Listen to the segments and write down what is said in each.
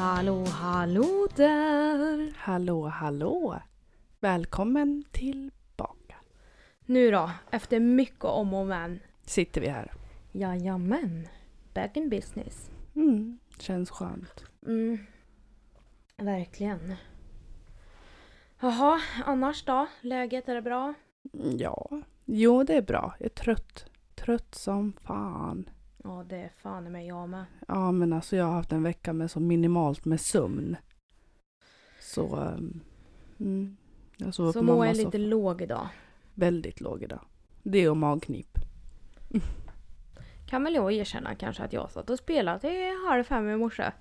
Hallå, hallå där! Hallå, hallå! Välkommen tillbaka. Nu då, efter mycket om och men. Sitter vi här. Jajamän. Back in business. Mm, känns skönt. Mm. Verkligen. Jaha, annars då? Läget, är det bra? Mm, Ja, jo det är bra. Jag är trött. Trött som fan. Ja, det är fan i mig jag med. Ja men alltså jag har haft en vecka med så minimalt med sömn. Så, um, mm, jag sov Så mammas jag lite låg idag. Väldigt låg idag. Det och magknip. Kan väl jag erkänna kanske att jag satt och spelade till halv fem i morse.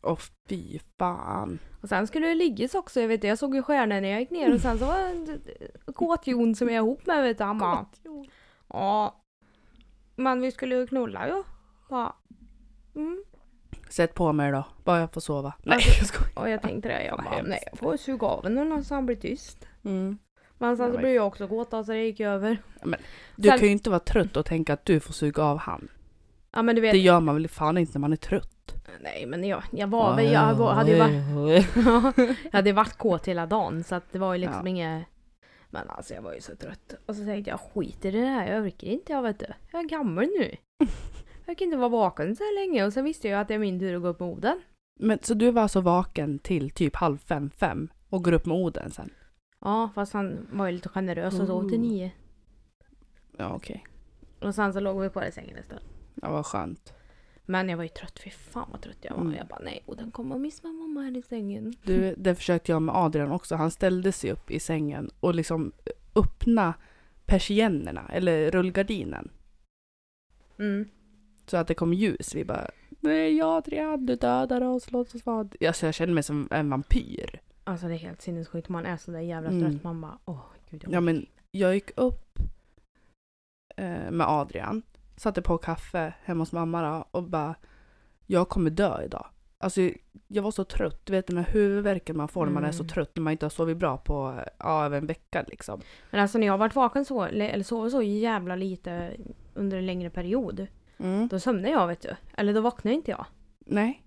Och fy fan. Och sen skulle det liggas också, jag vet jag såg ju stjärnor när jag gick ner och sen så var det Kåt-Jon som jag är ihop med vet du, han bara Ja. Men vi skulle ju knulla ju. Ja. Mm. Sätt på mig då. Bara jag får sova. Nej Alltså- jag skojar. Och jag tänkte det, jag bara hemskt. nej jag får suga av henne så han blir tyst. Mm. Men sen så men- blev jag också kåt så det gick över. Du Sen- kan ju inte vara trött och tänka att du får suga av han. Ja men du vet. Det gör man väl fan inte när man är trött? Nej men jag, jag var väl, jag var- hade ju varit, jag hade varit kåt hela dagen så att det var ju liksom Ja. inget Men alltså jag var ju så trött. Och så tänkte jag skit i det här, jag orkar inte jag vet du. Jag är gammal nu. Jag kan inte vara vaken så här länge och sen visste jag att det är min tur att gå upp med Oden. Men så du var alltså vaken till typ halv fem, fem och går upp med Oden sen? Ja fast han var ju lite generös och sov till Mm. nio. Ja okej. Och sen så låg vi kvar i sängen en stund. Ja vad skönt. Men jag var ju trött, fy fan vad trött jag var. Mm. Jag bara nej Oden kommer och missa mamma här i sängen. Du, det försökte jag med Adrian också. Han ställde sig upp i sängen och liksom öppna persiennerna eller rullgardinen Mm. så att det kom ljus. Vi bara Nej Adrian, du dödar oss, låt oss vara... Alltså jag kände mig som en vampyr. Alltså det är helt sinnessjukt, man är så där jävla Mm. trött. Man bara åh gud. jag Ja men jag gick upp eh, med Adrian, satte på kaffe hemma hos mamma då, och bara jag kommer dö idag. Alltså jag var så trött, du vet den här huvudvärken man får när man är så Mm. trött när man inte har sovit bra på ja, över en vecka liksom. Men alltså när jag har varit vaken så, eller sovit så jävla lite under en längre period. Mm. Då sömnar jag vet du. Eller då vaknar inte jag. Nej,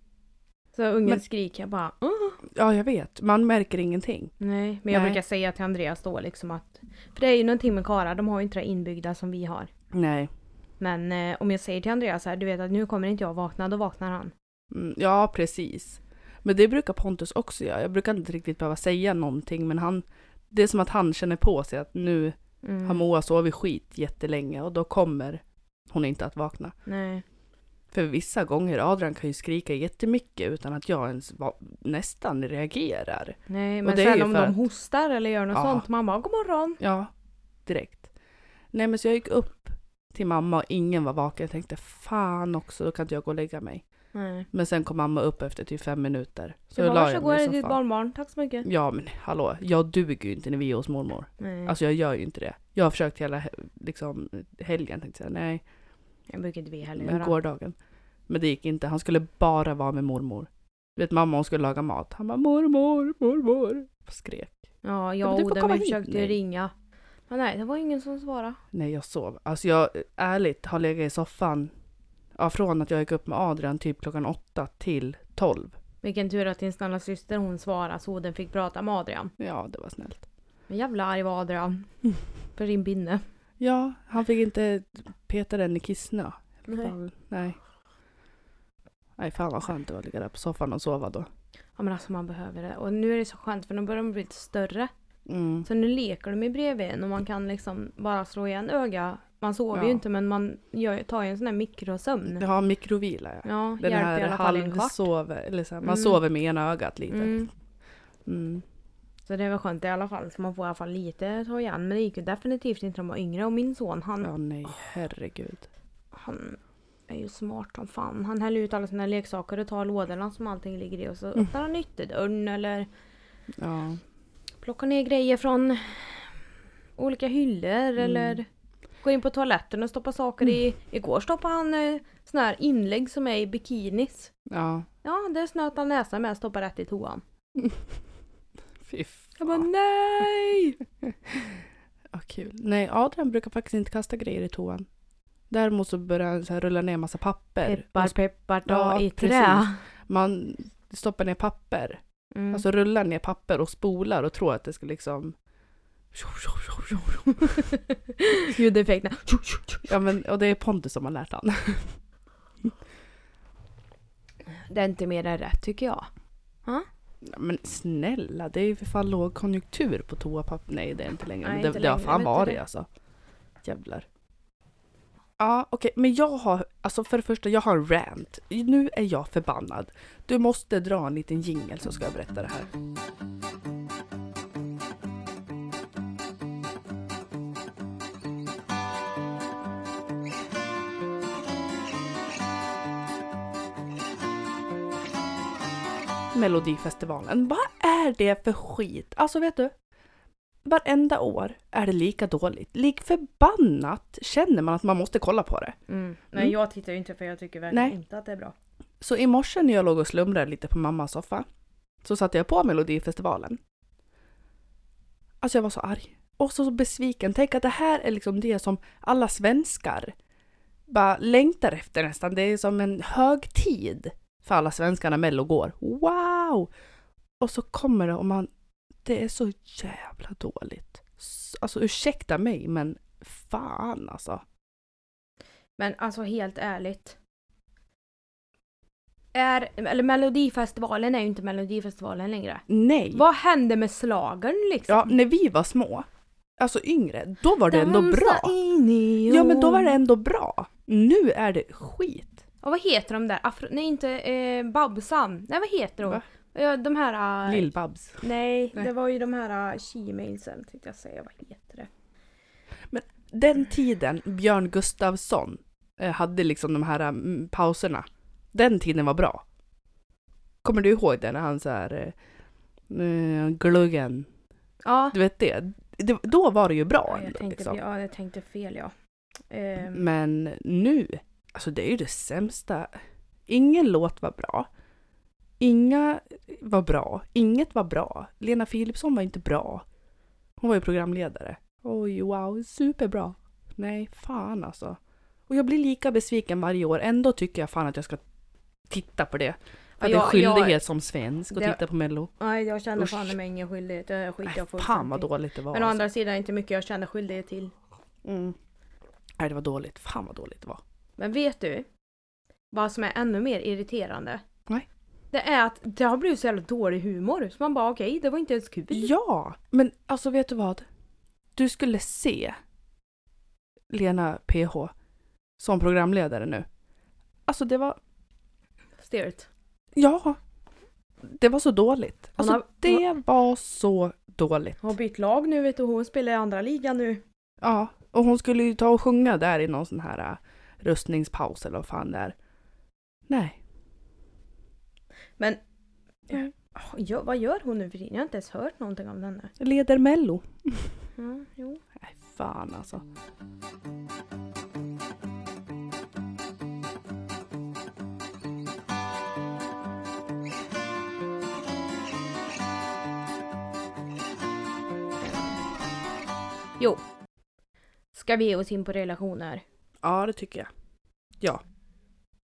Så ungen Men- skriker jag bara Åh! ja jag vet, man märker ingenting. Nej, men jag Nej. brukar säga till Andreas då liksom att För det är ju någonting med karlar, de har ju inte det inbyggda som vi har. Nej. Men eh, om jag säger till Andreas här, du vet att nu kommer inte jag vakna, då vaknar han. Mm, ja precis. Men det brukar Pontus också göra. Jag brukar inte riktigt behöva säga någonting men han det är som att han känner på sig att nu Mm. har Moa sovit skit jättelänge och då kommer hon inte att vakna. Nej. För vissa gånger, Adrian kan ju skrika jättemycket utan att jag ens nästan reagerar. Nej, men sen om de att- hostar eller gör något Ja. sånt, bara god morgon. Ja, direkt. Nej men så jag gick upp till mamma och ingen var vaken. Jag tänkte fan också, då kan inte jag gå och lägga mig. Nej. Men sen kom mamma upp efter typ fem minuter. Så jag bara, la jag mig i är ditt soffan. barnbarn. Tack så mycket. Ja men hallå, jag duger ju inte när vi är hos mormor. Nej. Alltså jag gör ju inte det. Jag har försökt hela he- liksom, helgen tänkte jag, nej. jag brukar inte vi heller Men göra. gårdagen. Men det gick inte, han skulle bara vara med mormor. Du vet mamma hon skulle laga mat. Han bara mormor, mormor. Skrek. Ja, Ja, jag men du och får Oden komma vi hit. försökte Nej. ringa. Men nej, det var ingen som svarade. Nej jag sov. Alltså jag ärligt har legat i soffan. Ja, från att jag gick upp med Adrian typ klockan åtta till tolv. Vilken tur att din snälla syster hon svarade så Oden fick prata med Adrian. Ja det var snällt. Men jävla arg var Adrian. För din binne. Ja, han fick inte peta den i kissnö. Nej. Nej. Nej fan vad skönt det var att ligga där på soffan och sova då. Ja men alltså man behöver det. Och nu är det så skönt för nu börjar de bli lite större. Mm. Så nu leker de ju bredvid en och man kan liksom bara slå igen öga. Man sover ju Ja. inte men man gör, tar ju en sån här mikrosömn. Har mikrovila ja. Ja, Den här i alla fall halvsover, eller så här, man Mm. sover med ena ögat lite. Mm. Mm. Så det väl skönt i alla fall. Så man får i alla fall lite ta igen. Men det gick ju definitivt inte när de var yngre. Och min son han, Ja nej, herregud. han är ju smart som fan. Han häller ut alla sina leksaker och tar lådorna som allting ligger i. Och så Mm. öppnar han ytterdörren eller Ja. plockar ner grejer från olika hyllor. Mm. Eller går in på toaletten och stoppar saker i. Igår stoppade han eh, såna här inlägg som är i bikinis. Ja. Ja, det snöt han näsan med och stoppade rätt i toan. Fy Jag bara fan. nej! Ja, kul. Nej, Adrian brukar faktiskt inte kasta grejer i toan. Däremot så börjar han så här rulla ner massa papper. Peppar peppar ta Ja, i trä. precis. Man stoppar ner papper. Mm. Alltså rullar ner papper och spolar och tror att det ska liksom... Ljudeffekterna. Ja men, och det är Pontus som har lärt han. Det är inte mer än rätt tycker jag. Ja, Men snälla, det är ju för fan lågkonjunktur på toapapper. Nej det är inte längre. Nej, men det, inte det har fan varit det? alltså. Jävlar. Ja okej, men jag har, alltså för det första jag har en rant. Nu är jag förbannad. Du måste dra en liten jingel så ska jag berätta det här. Melodifestivalen. Vad är det för skit? Alltså vet du? Varenda år är det lika dåligt. Lik förbannat känner man att man måste kolla på det. Mm. Nej Mm. jag tittar ju inte för jag tycker verkligen Nej. inte att det är bra. Så i morse när jag låg och slumrade lite på mammas soffa så satte jag på Melodifestivalen. Alltså jag var så arg. Och så besviken. Tänk att det här är liksom det som alla svenskar bara längtar efter nästan. Det är som en högtid för alla svenskar när Mello går. Wow! Och så kommer det och man... Det är så jävla dåligt. Alltså ursäkta mig men fan alltså. Men alltså helt ärligt. Är, eller Melodifestivalen är ju inte Melodifestivalen längre. Nej! Vad hände med slagern liksom? Ja, när vi var små, alltså yngre, då var det ändå Dansa bra. in i Ja men då var det ändå bra. Nu är det skit. Och vad heter de där? Afro, nej inte eh, Babsan. Nej vad heter de? Va? Ja, de här... eh, Lill-Babs. Nej, Nej. det var ju de här uh, she-mailsen tänkte jag säga. Vad heter det? Den tiden Björn Gustafsson eh, hade liksom de här mm, pauserna. Den tiden var bra. Kommer du ihåg det när han så här eh, eh, gluggen. Ja. Du vet det? det då var det ju bra Ja, jag, ändå, tänkte, liksom. ja, jag tänkte fel ja. Ehm, Men nu, alltså det är ju det sämsta. Ingen låt var bra. Inga var bra. Inget var bra. Lena Philipsson var inte bra. Hon var ju programledare. Oj, wow, superbra. Nej, fan alltså. Och jag blir lika besviken varje år. Ändå tycker jag fan att jag ska titta på det. Att det är en jag- skyldighet som svensk att Det- titta på Mello. Nej, jag känner Usch. fan med ingen skyldighet. Det skiter Nej, jag fan vad dåligt det var. Men å alltså. andra sidan inte mycket jag känner skyldighet till. Mm. Nej, det var dåligt. Fan vad dåligt det var. Men vet du? Vad som är ännu mer irriterande? Nej. Det är att det har blivit så jävla dålig humor. Så man bara okej, det var inte ens kul. Ja, men alltså vet du vad? Du skulle se Lena PH som programledare nu. Alltså det var, Stört. ja, det var så dåligt. Alltså har- det var så dåligt. Hon har bytt lag nu vet du. Hon spelar i andra ligan nu. Ja, och hon skulle ju ta och sjunga där i någon sån här äh, röstningspaus eller vad fan det är. Nej. Men oh, ja, vad gör hon nu för tiden? Jag har inte ens hört någonting om henne. Leder Mello. Ja, jo. Nej, fan alltså. Jo. Ska vi ge oss in på relationer? Ja, det tycker jag. Ja.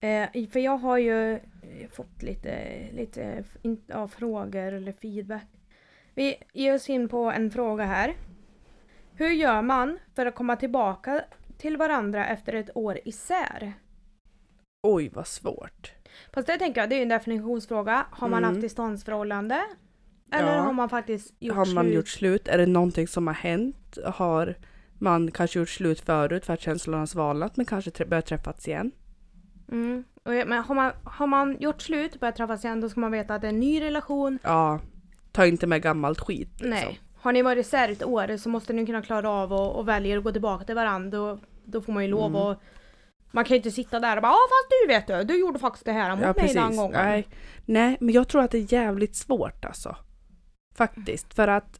Eh, för jag har ju eh, fått lite, lite ja, frågor eller feedback. Vi ger oss in på en fråga här. Hur gör man för att komma tillbaka till varandra efter ett år isär? Oj, vad svårt. Fast det tänker jag, det är ju en definitionsfråga. Har man Mm. haft distansförhållande? Eller Ja. har man faktiskt gjort har man slut? gjort slut? Är det någonting som har hänt? Har man kanske gjort slut förut för att känslorna har svalnat men kanske trä- börjat träffats igen? Mm. Och Men har man, har man gjort slut, börjat träffas igen, då ska man veta att det är en ny relation. Ja, ta inte med gammalt skit. Liksom. Nej. Har ni varit isär ett år så måste ni kunna klara av och, och välja att gå tillbaka till varandra. Då, då får man ju lov Mm. att... Man kan ju inte sitta där och bara ja fast du vet du, du gjorde faktiskt det här mot Ja, mig den gången. Nej. Nej, men jag tror att det är jävligt svårt alltså. Faktiskt, för att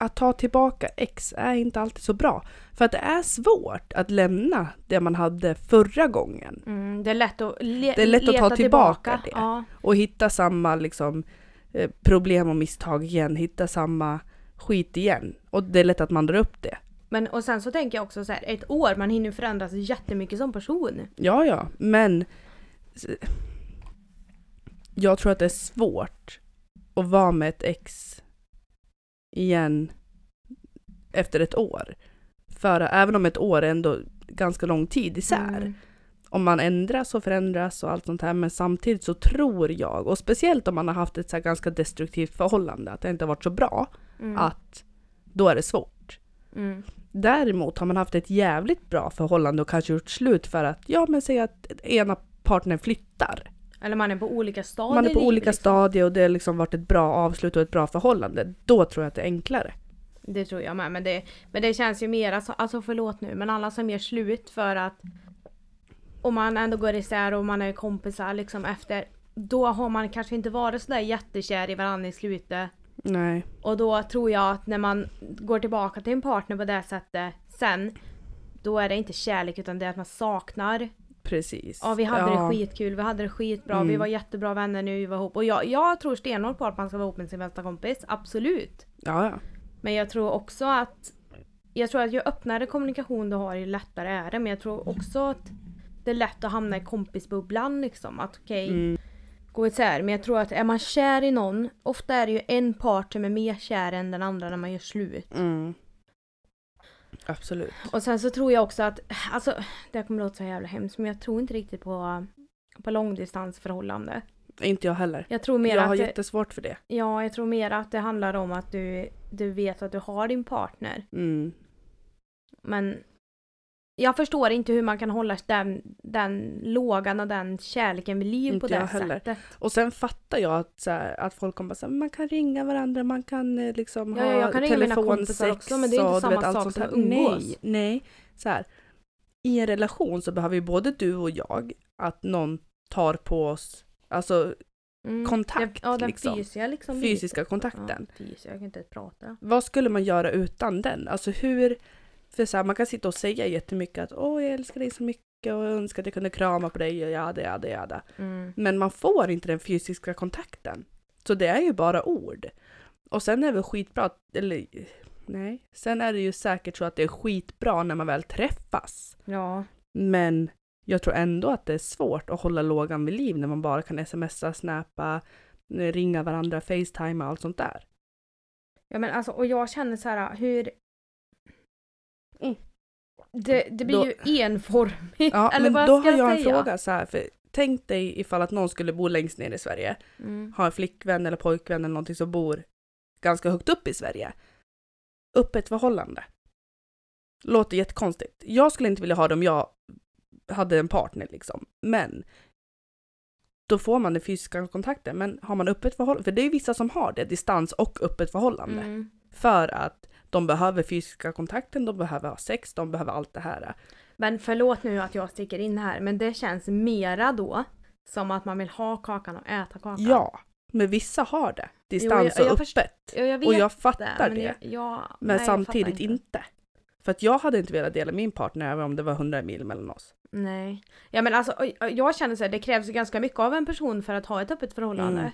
att ta tillbaka ex är inte alltid så bra. För att det är svårt att lämna det man hade förra gången Mm, det är lätt att, le- Det är lätt att ta leta tillbaka det. Ja. och hitta samma liksom, eh, problem och misstag igen, hitta samma skit igen. Och det är lätt att man drar upp det. Men och sen så tänker jag också så här, ett år, man hinner förändras jättemycket som person. Ja, ja, men Jag tror att det är svårt att vara med ett ex igen efter ett år. För även om ett år är ändå ganska lång tid isär. Mm. Om man ändras och förändras och allt sånt här. Men samtidigt så tror jag, och speciellt om man har haft ett så ganska destruktivt förhållande, att det inte har varit så bra, Mm. att då är det svårt. Mm. Däremot har man haft ett jävligt bra förhållande och kanske gjort slut för att, ja men säg att ena partnern flyttar. Eller man är på olika stadier Man är på olika liksom. stadier och det har liksom varit ett bra avslut och ett bra förhållande. Då tror jag att det är enklare. Det tror jag med. Men det, men det känns ju mer, alltså, alltså förlåt nu, men alla som gör slut för att om man ändå går isär och man är kompisar liksom efter, då har man kanske inte varit sådär jättekär i varandra i slutet. Nej. Och då tror jag att när man går tillbaka till en partner på det sättet sen, då är det inte kärlek utan det är att man saknar. Precis. Ja vi hade Ja. det skitkul, vi hade det skitbra, Mm. vi var jättebra vänner nu vi var ihop. Och jag, jag tror stenhårt på att man ska vara ihop med sin bästa kompis, absolut. Ja, ja. Men jag tror också att jag tror att ju öppnare kommunikation du har ju lättare är det. Men jag tror också att det är lätt att hamna i kompisbubblan liksom. Att okej, Mm. gå isär. Men jag tror att är man kär i någon, ofta är det ju en part som är mer kär än den andra när man gör slut. Mm. Absolut. Och sen så tror jag också att, alltså det här kommer låta så jävla hemskt men jag tror inte riktigt på, på långdistansförhållande. Inte jag heller. Jag tror mer Jag har att det, jättesvårt för det. ja, jag tror mer att det handlar om att du, du vet att du har din partner. Mm. Men jag förstår inte hur man kan hålla den, den lågan och den kärleken vid liv Inte på det jag heller. sättet. Och sen fattar jag att, så här, att folk kommer säga man kan ringa varandra, man kan eh, liksom Ja, ha ja, jag kan telefonsex också, men det är inte och samma vet, sak som att umgås. Nej, nej. Så här, I en relation så behöver ju både du och jag att någon tar på oss, alltså Mm. Kontakt, ja, den liksom. fysiska, liksom, fysiska Ja, kontakten. fysiska, jag kan inte prata. Vad skulle man göra utan den? Alltså hur... För så här, man kan sitta och säga jättemycket att åh jag älskar dig så mycket och jag önskar att jag kunde krama på dig och jada jada jada. Mm. Men man får inte den fysiska kontakten. Så det är ju bara ord. Och sen är det väl skitbra, eller nej. Sen är det ju säkert så att det är skitbra när man väl träffas. Ja. Men jag tror ändå att det är svårt att hålla lågan vid liv när man bara kan smsa, snappa, ringa varandra, facetima och allt sånt där. ja men alltså och jag känner så här hur Mm. det, det blir Då- ju enformigt. Ja, Eller men vad då ska har jag en säga? fråga så här, för tänk dig ifall att någon skulle bo längst ner i Sverige, Mm. ha en flickvän eller pojkvän eller någonting som bor ganska högt upp i Sverige. Öppet förhållande. Låter jättekonstigt. Jag skulle inte vilja ha det om jag hade en partner liksom, men då får man den fysiska kontakten. Men har man öppet förhållande, för det är ju vissa som har det, distans och öppet förhållande. Mm. För att de behöver fysiska kontakten, de behöver ha sex, de behöver allt det här. Men förlåt nu att jag sticker in här men det känns mera då som att man vill ha kakan och äta kakan. Ja, men vissa har det. Distans jag- jag och öppet. Ja, jag vet Och jag det. fattar Men, det. jag, ja, Men nej, jag samtidigt fattar inte. För att jag hade inte velat dela min partner även om det var 100 mil mellan oss. Nej. Ja men alltså jag känner så här, det krävs ju ganska mycket av en person för att ha ett öppet förhållande.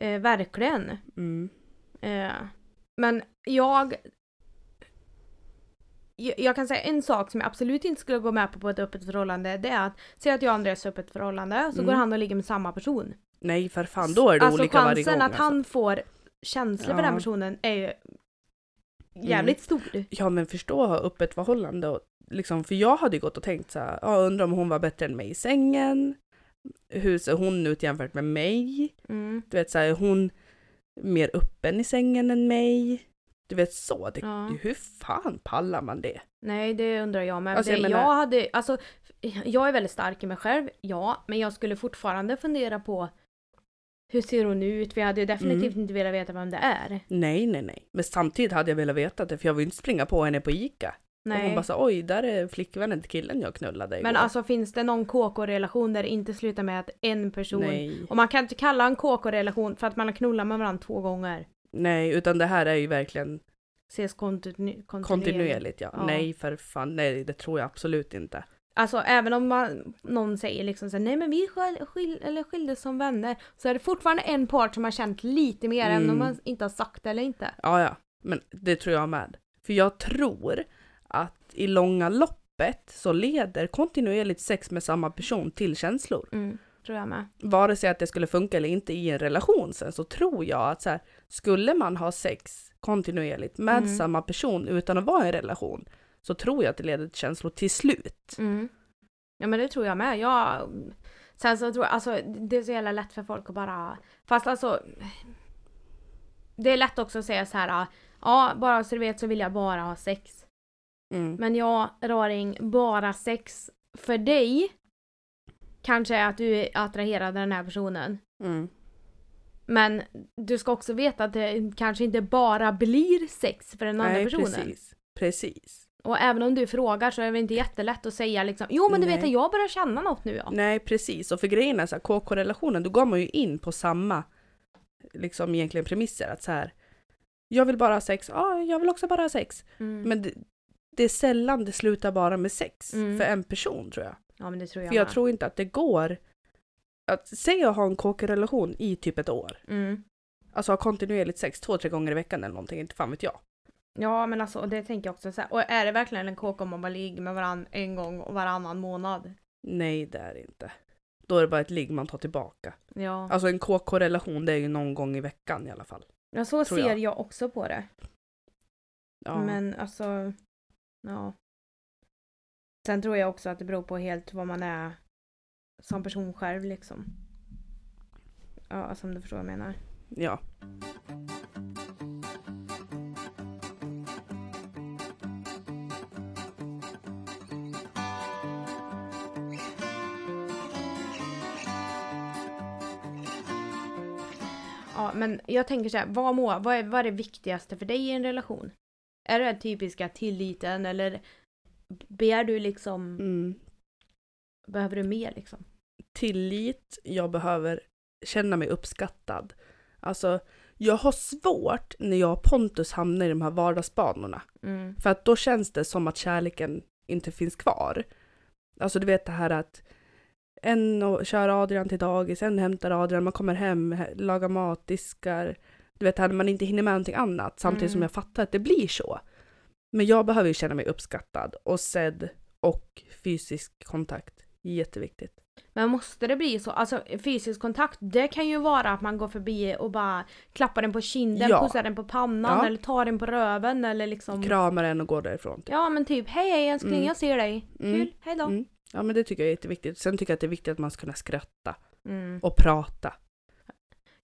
Eh, verkligen. Mm. Eh, men jag, jag... Kan säga en sak som jag absolut inte skulle gå med på på ett öppet förhållande. Det är att, säg att jag och Andreas har öppet förhållande, så Mm. går han och ligger med samma person. Nej för fan, då är det alltså olika varje gång. chansen att alltså. han får känslor för Ja. den personen är ju jävligt stor. Ja men förstå att ha öppet förhållande och liksom, för jag hade ju gått och tänkt så här, ja, undrar om hon var bättre än mig i sängen. Hur ser hon ut jämfört med mig? Mm. Du vet så här, är hon mer öppen i sängen än mig? Du vet så, det, Ja. hur fan pallar man det? Nej, det undrar jag med. Alltså, det, jag jag, menar- hade, alltså, jag är väldigt stark i mig själv, ja. Men jag skulle fortfarande fundera på hur ser hon ut? Vi hade ju definitivt Mm. inte velat veta vem det är. Nej, nej, nej. Men samtidigt hade jag velat veta det för jag vill inte springa på henne på Ica. Och hon Nej. bara så, oj, där är flickvännen till killen jag knullade igår. Men alltså finns det någon KK-relation där det inte slutar med att en person... Nej. Och man kan inte kalla en KK-relation för att man har knullat med varandra två gånger. Nej, utan det här är ju verkligen Ses kontinu- kontinuerligt. kontinuerligt. Ja. Ja. Nej, för fan. Nej, det tror jag absolut inte. Alltså även om man, någon säger liksom så här, nej men vi skil, skil, eller skildes som vänner. Så är det fortfarande en part som har känt lite mer än om Mm. man inte har sagt det eller inte. Ja, ja. Men det tror jag med. För jag tror att i långa loppet så leder kontinuerligt sex med samma person till känslor. Mm. tror jag med. vare sig att det skulle funka eller inte i en relation sen så tror jag att så här, skulle man ha sex kontinuerligt med Mm. samma person utan att vara i en relation så tror jag att det leder till känslor till slut. Mm. Ja men det tror jag med. Jag, sen så tror jag, alltså det är så jävla lätt för folk att bara, fast alltså det är lätt också att säga så här. ja bara så du vet så vill jag bara ha sex. Mm. Men jag, Raring, bara sex för dig kanske är att du är attraherad av den här personen. Mm. Men du ska också veta att det kanske inte bara blir sex för den andra Nej, personen. precis. Precis. Och även om du frågar så är det inte jättelätt att säga liksom Jo men du vet Nej. att jag börjar känna något nu ja. Nej, precis. Och för grejen är så här, KK-relationen, då går man ju in på samma liksom egentligen premisser. Att så här, jag vill bara ha sex, ja, jag vill också bara ha sex. Mm. Men det, det är sällan det slutar bara med sex Mm. för en person tror jag. ja men det tror jag För jag med. tror inte att det går att säga att ha en KK-relation i typ ett år. Mm. Alltså ha kontinuerligt sex två, tre gånger i veckan eller någonting, inte fan vet jag. Ja men alltså det tänker jag också så här. Och är det verkligen en kåk om man bara ligger med varandra en gång och varannan månad? Nej, det är det inte. Då är det bara ett ligg man tar tillbaka. Ja. Alltså en KK-relation det är ju någon gång i veckan i alla fall. ja så ser jag. jag. också på det. Ja. Men alltså, ja. Sen tror jag också att det beror på helt vad man är som person själv liksom. Ja, alltså om du förstår vad jag menar. ja. Ja, men jag tänker så här, vad, må, vad, är, vad är det viktigaste för dig i en relation? Är det den typiska tilliten eller ber du liksom, Mm. behöver du mer liksom? Tillit, jag behöver känna mig uppskattad. Alltså, jag har svårt när jag och Pontus hamnar i de här vardagsbanorna. Mm. För att då känns det som att kärleken inte finns kvar. Alltså du vet det här att en kör Adrian till dagis, en hämtar Adrian, man kommer hem, he- lagar mat, diskar. Du vet, när man inte hinner med någonting annat. Samtidigt som Mm. jag fattar att det blir så. Men jag behöver ju känna mig uppskattad och sedd och fysisk kontakt. Jätteviktigt. Men måste det bli så? Alltså fysisk kontakt, det kan ju vara att man går förbi och bara klappar den på kinden, Ja. pussar den på pannan Ja. eller tar den på röven eller liksom Kramar en och går därifrån. Ja men typ hej hej älskling Mm. jag ser dig. Mm. Kul, hej då. Mm. Ja men det tycker jag är jätteviktigt. Sen tycker jag att det är viktigt att man ska kunna skratta Mm. och prata.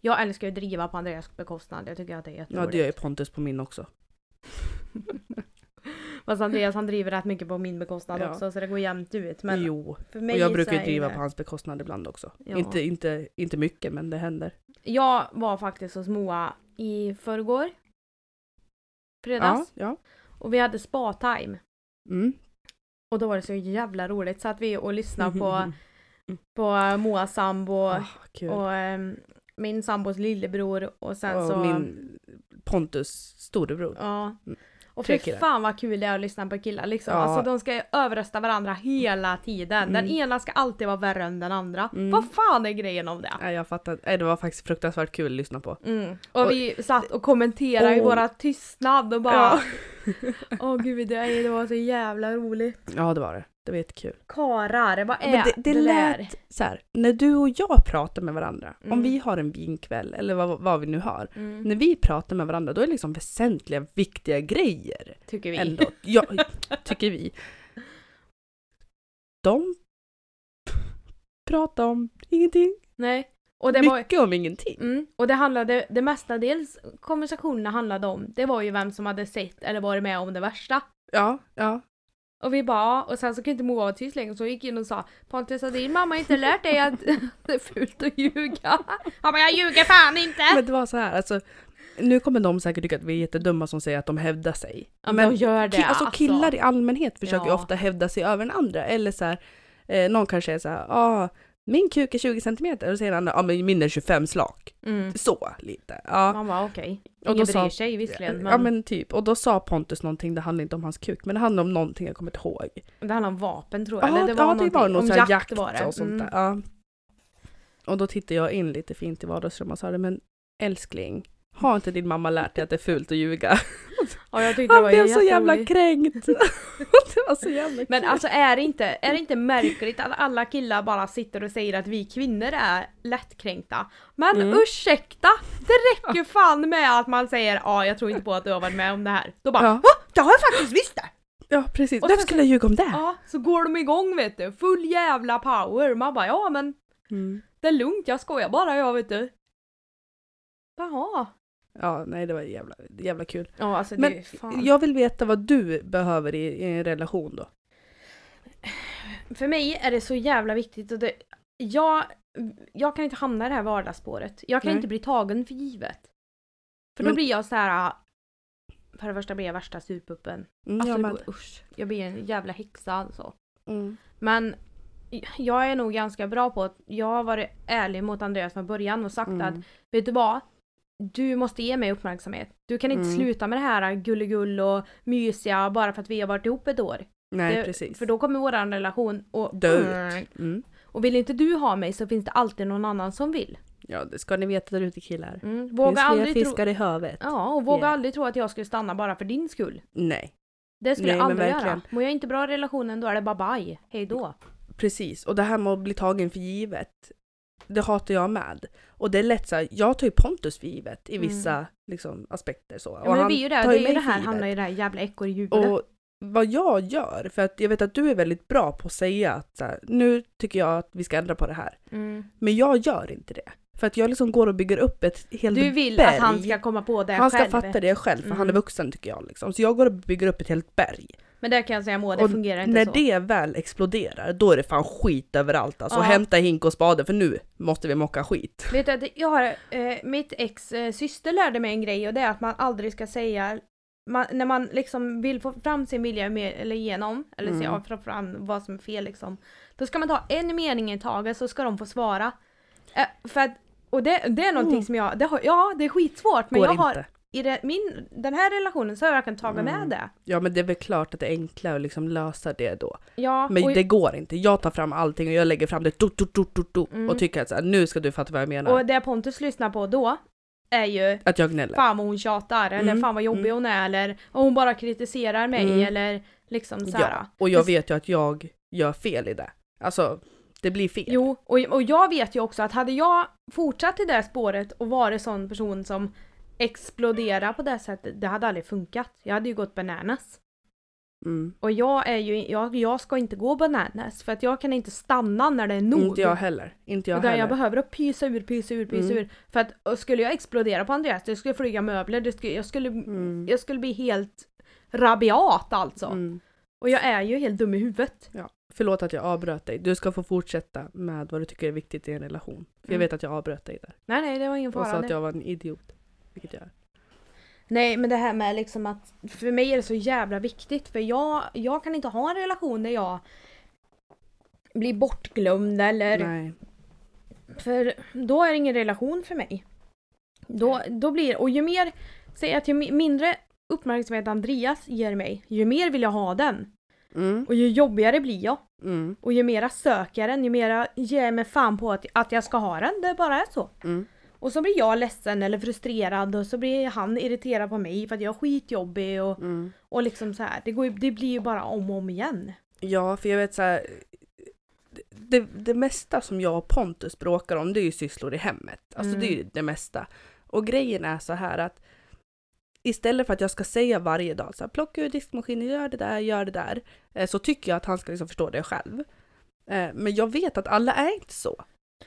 Jag älskar ju att driva på Andreas bekostnad, jag tycker att det är Ja jätteroligt. det gör ju Pontus på min också. Fast Andreas han driver rätt mycket på min bekostnad Ja. också så det går jämnt ut. Men jo. för Och mig jag så brukar ju driva det- på hans bekostnad ibland också. Ja. Inte, inte, inte mycket men det händer. Jag var faktiskt hos Moa i förrgår. Fredags. Ja, ja. Och vi hade spa-time. Mm. Och då var det så jävla roligt. Satt vi och lyssnade på, på Moas sambo kul. och ehm, min sambos lillebror och sen och så... min Pontus storebror. Ja. Mm. Och killar. fan vad kul det är att lyssna på killar liksom. Ja. Alltså de ska överrösta varandra hela tiden. Den Mm. ena ska alltid vara värre än den andra. Mm. Vad fan är grejen om det? Nej jag fattar. Det var faktiskt fruktansvärt kul att lyssna på. Mm. Och Och- vi satt och kommenterade i Oh. våra tystnad och bara Ja. Åh gud, det, det var så jävla roligt. ja det var det. Det var jättekul. Karar, vad är Men det, det där? lät så här, när du och jag pratar med varandra, om Mm. vi har en vinkväll eller vad, vad vi nu har. Mm, När vi pratar med varandra då är det liksom väsentliga, viktiga grejer. tycker vi. Ändå. Ja, tycker vi. De pratar om ingenting. Nej. Och det, var, Mycket om ingenting. mm, och det handlade, det mestadels konversationerna handlade om, det var ju vem som hade sett eller varit med om det värsta. Ja, ja. Och vi bara, "Ja." och sen så kunde inte Moa vara tyst längre så jag gick in och sa Pontus har din mamma inte lärt dig att det är fult att ljuga? Han bara, jag ljuger fan inte! Men det var så här, alltså. Nu kommer de säkert tycka att vi är jättedumma som säger att de hävdar sig. Ja, men de gör det, ki- alltså, alltså. killar i allmänhet försöker Ja. ofta hävda sig över den andra. Eller så här, eh, någon kanske är så här, ah, min kuk är 20 centimeter. Och så säger andra, ja men min är 25 slak. Mm. Så lite. Ja. Man bara okej. Då Ingen bryr sig visserligen men, Ja men typ, och då sa Pontus någonting, det handlade inte om hans kuk, men det handlade om någonting jag kommer inte ihåg. det handlar om vapen tror jag. Ja, Eller det var ja, det var nog om jakt, jakt var det. och sånt Mm. där. Ja. Och då tittade jag in lite fint i vardagsrummet och sa det, men älskling, Har inte din mamma lärt dig att det är fult att ljuga? Ja, jag tyckte det Han var blev så jävla kränkt. det var så jävla Men kul. alltså är det, inte, är det inte märkligt att alla killar bara sitter och säger att vi kvinnor är lättkränkta? Men Mm. ursäkta! Det räcker fan med att man säger ja jag tror inte på att du har varit med om det här. Då bara Ja. Det har jag faktiskt visst det! Ja precis, varför skulle jag ljuga om det? Ja, så går de igång vet du. Full jävla power. Man bara ja men Mm. det är lugnt, jag skojar bara jag vet du. Jaha. Ja, nej det var jävla, jävla kul. Ja alltså det Men är fan. jag vill veta vad du behöver i, i en relation då. För mig är det så jävla viktigt och det, jag, jag kan inte hamna i det här vardagsspåret. Jag kan Nej. inte bli tagen för givet. För då Men- blir jag så här. För det första blir jag värsta surpuppen. Mm, Alltså jag det går, usch, jag blir en jävla häxa alltså. Mm. Men jag är nog ganska bra på att jag har varit ärlig mot Andreas från början och sagt att Mm. vet du vad? Du måste ge mig uppmärksamhet. Du kan inte Mm. sluta med det här gulligull och mysiga bara för att vi har varit ihop ett år. Nej det, precis. För då kommer vår relation och Dö ut. Mm. Och vill inte du ha mig så finns det alltid någon annan som vill. Ja det ska ni veta där ute killar. Mm. Finns Våga fler aldrig tro... fiskar i havet. Ja, och våga Yeah. aldrig tro att jag skulle stanna bara för din skull. Nej, Det skulle Nej, jag aldrig göra. Mår jag inte bra i relationen då är det bara bye. Hej då. precis. Och det här med att bli tagen för givet. Det hatar jag med. Och det är lätt så här, jag tar ju Pontus för givet i Mm. vissa liksom, aspekter så. Ja, Och men det han blir ju det. Det är ju det här, hamnar i det här jävla ekorrhjulet. Och vad jag gör, för att jag vet att du är väldigt bra på att säga att så här, nu tycker jag att vi ska ändra på det här. Mm. Men jag gör inte det. För att jag liksom går och bygger upp ett helt Du vill berg. att han ska komma på det Han ska själv. fatta det själv, för han är Mm. vuxen tycker jag. Liksom. Så jag går och bygger upp ett helt berg. Men där kan jag säga Moa, det Och fungerar inte När så. det väl exploderar, då är det fan skit överallt. Alltså Ja. hämta hink och spade för nu måste vi mocka skit. Vet du, att jag har, eh, mitt ex eh, syster lärde mig en grej och det är att man aldrig ska säga man, när man liksom vill få fram sin vilja med, eller igenom, eller Mm. se få fram vad som är fel liksom. Då ska man ta en mening i taget så ska de få svara. Eh, för att, och det, det är någonting Mm. som jag, det har, ja det är skitsvårt men Går jag inte. har, i det, min, den här relationen så har jag verkligen tagit Mm. med det. Ja men det är väl klart att det är enklare att liksom lösa det då. Ja, Men det går inte. Jag tar fram allting och jag lägger fram det do, do, do, do, do, Mm. och tycker att så här, nu ska du fatta vad jag menar. och det Pontus lyssnar på då är ju att jag gnäller. fan vad hon tjatar eller Mm, fan vad jobbig mm. hon är eller och hon bara kritiserar mig Mm. eller liksom såhär. Ja, och jag vet ju att jag gör fel i det. Alltså, det blir fel. Jo, och, och jag vet ju också att hade jag fortsatt i det spåret och varit sån person som exploderar på det sättet, det hade aldrig funkat. Jag hade ju gått bananas. Mm. Och jag är ju, jag, jag ska inte gå bananas för att jag kan inte stanna när det är nog. Inte jag heller. Inte jag Utan heller. jag behöver att pysa ur, pysa ur, pysa Mm. ur. För att skulle jag explodera på Andreas, det skulle flyga möbler, det skulle, jag, skulle, Mm. jag skulle bli helt rabiat alltså. Mm. Och jag är ju helt dum i huvudet. Ja. Förlåt att jag avbröt dig. Du ska få fortsätta med vad du tycker är viktigt i en relation. För jag Mm. vet att jag avbröt dig där. Nej nej, det var ingen Och sa fara. att jag var en idiot. Vilket jag är. Nej men det här med liksom att för mig är det så jävla viktigt för jag, jag kan inte ha en relation där jag blir bortglömd eller Nej. för då är det ingen relation för mig. Då, då blir och ju mer, säg att ju mi- mindre uppmärksamhet Andreas ger mig, ju mer vill jag ha den. Mm. Och ju jobbigare blir jag. Mm. Och ju mera söker jag den, ju mera ger jag mig fan på att, att jag ska ha den. Det bara är så. Mm. Och så blir jag ledsen eller frustrerad och så blir han irriterad på mig för att jag är skitjobbig och, Mm. och liksom så här. Det, går, det blir ju bara om och om igen. Ja, för jag vet så här. Det, det mesta som jag och Pontus bråkar om det är ju sysslor i hemmet. Alltså Mm. det är ju det mesta. Och grejen är så här att istället för att jag ska säga varje dag så här, plocka ur diskmaskinen, gör det där, gör det där. eh, Så tycker jag att han ska liksom förstå det själv. Eh, Men jag vet att alla är inte så.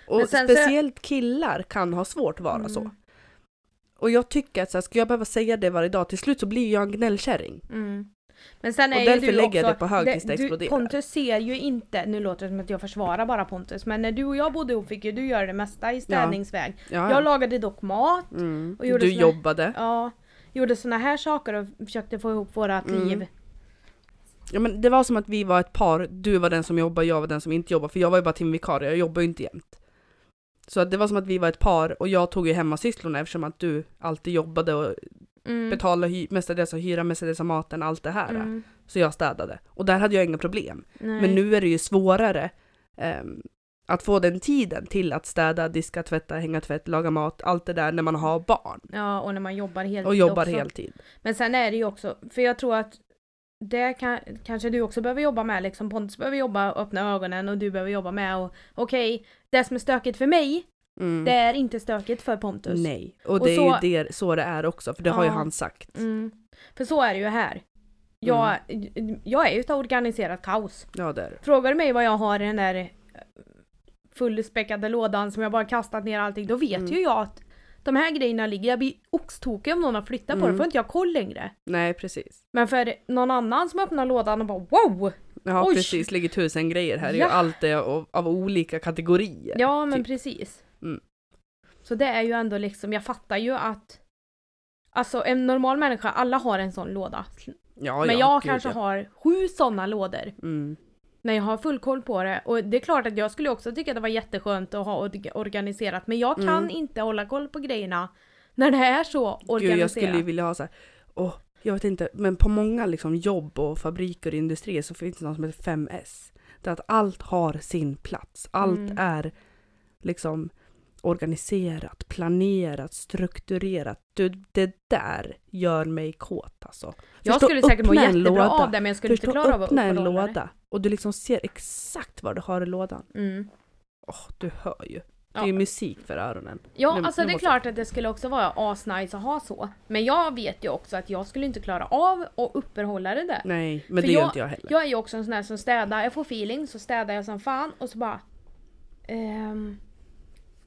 Och speciellt killar kan ha svårt att vara Mm. så. Och jag tycker att så här, ska jag behöva säga det varje dag, till slut så blir jag en gnällkärring. Mm. Men sen är Och därför du lägger också, jag det på hög tills det exploderar. Pontus ser ju inte, nu låter det som att jag försvarar bara Pontus, men när du och jag bodde ihop fick ju du göra det mesta i städningsväg. Ja, Jag lagade dock mat, mm. och gjorde Du såna- jobbade. ja, gjorde såna här saker och försökte få ihop vårat Mm. liv. Ja, men det var som att vi var ett par, du var den som jobbade, jag var den som inte jobbade, för jag var ju bara timvikarie, jag jobbar ju inte jämt. Så att det var som att vi var ett par och jag tog ju hemmasysslorna eftersom att du alltid jobbade och Mm. betalade hy- mestadels av hyra, mestadels av maten, allt det här. Mm. Så jag städade. Och där hade jag inga problem. Nej. Men nu är det ju svårare ehm, Att få den tiden till att städa, diska, tvätta, hänga tvätt, laga mat, allt det där när man har barn. Ja, och när man jobbar heltid Och jobbar också. heltid. Men sen är det ju också, för jag tror att det kan, kanske du också behöver jobba med liksom. Pontus behöver jobba och öppna ögonen och du behöver jobba med och okej, det som är stökigt för mig, Mm. det är inte stökigt för Pontus. Nej, och Och det så- är ju det, så det är också, för det har ju Ja. han sagt. Mm. För så är det ju här. Jag, Mm. jag är ju ett organiserat kaos. Ja, det är. Frågar du mig vad jag har i den där fullspäckade lådan som jag bara kastat ner allting, då vet Mm. ju jag att de här grejerna ligger, jag blir oxtokig om någon har flyttat på det, Mm. får inte jag koll längre. Nej, precis. Men för någon annan som öppnar lådan och bara wow! Ja, Oj. precis. Ligger tusen grejer här. Det är Ja. allt det av, av olika kategorier. Ja men typ. precis. Mm. Så det är ju ändå liksom, jag fattar ju att Alltså en normal människa, alla har en sån låda. Ja, men ja, jag gud, kanske ja. har sju såna lådor. Mm. När jag har full koll på det. Och det är klart att jag skulle också tycka att det var jätteskönt att ha org- organiserat. Men jag kan Mm. inte hålla koll på grejerna när det är så Gud, organiserat. jag skulle ju vilja ha så här, åh, jag vet inte, men på många liksom jobb och fabriker och industrier så finns det något som heter 5S. Det är att allt har sin plats. Allt Mm. är liksom organiserat, planerat, strukturerat. Du, det där gör mig kåt alltså. jag Förstå, skulle säkert må jättebra låda. av det men jag skulle Förstå, inte klara av att öppna en uppehålla det. låda och du liksom ser exakt vad du har i lådan. Mm. Åh, du hör ju. Det är ju musik för öronen. Ja, Nu- alltså nu det är måste klart att det skulle också vara asnice att ha så. Men jag vet ju också att jag skulle inte klara av att uppehålla det där. Nej, men För det gör jag- inte jag heller. Jag är ju också en sån här som städar, jag får feeling så städar jag som fan och så bara ehm,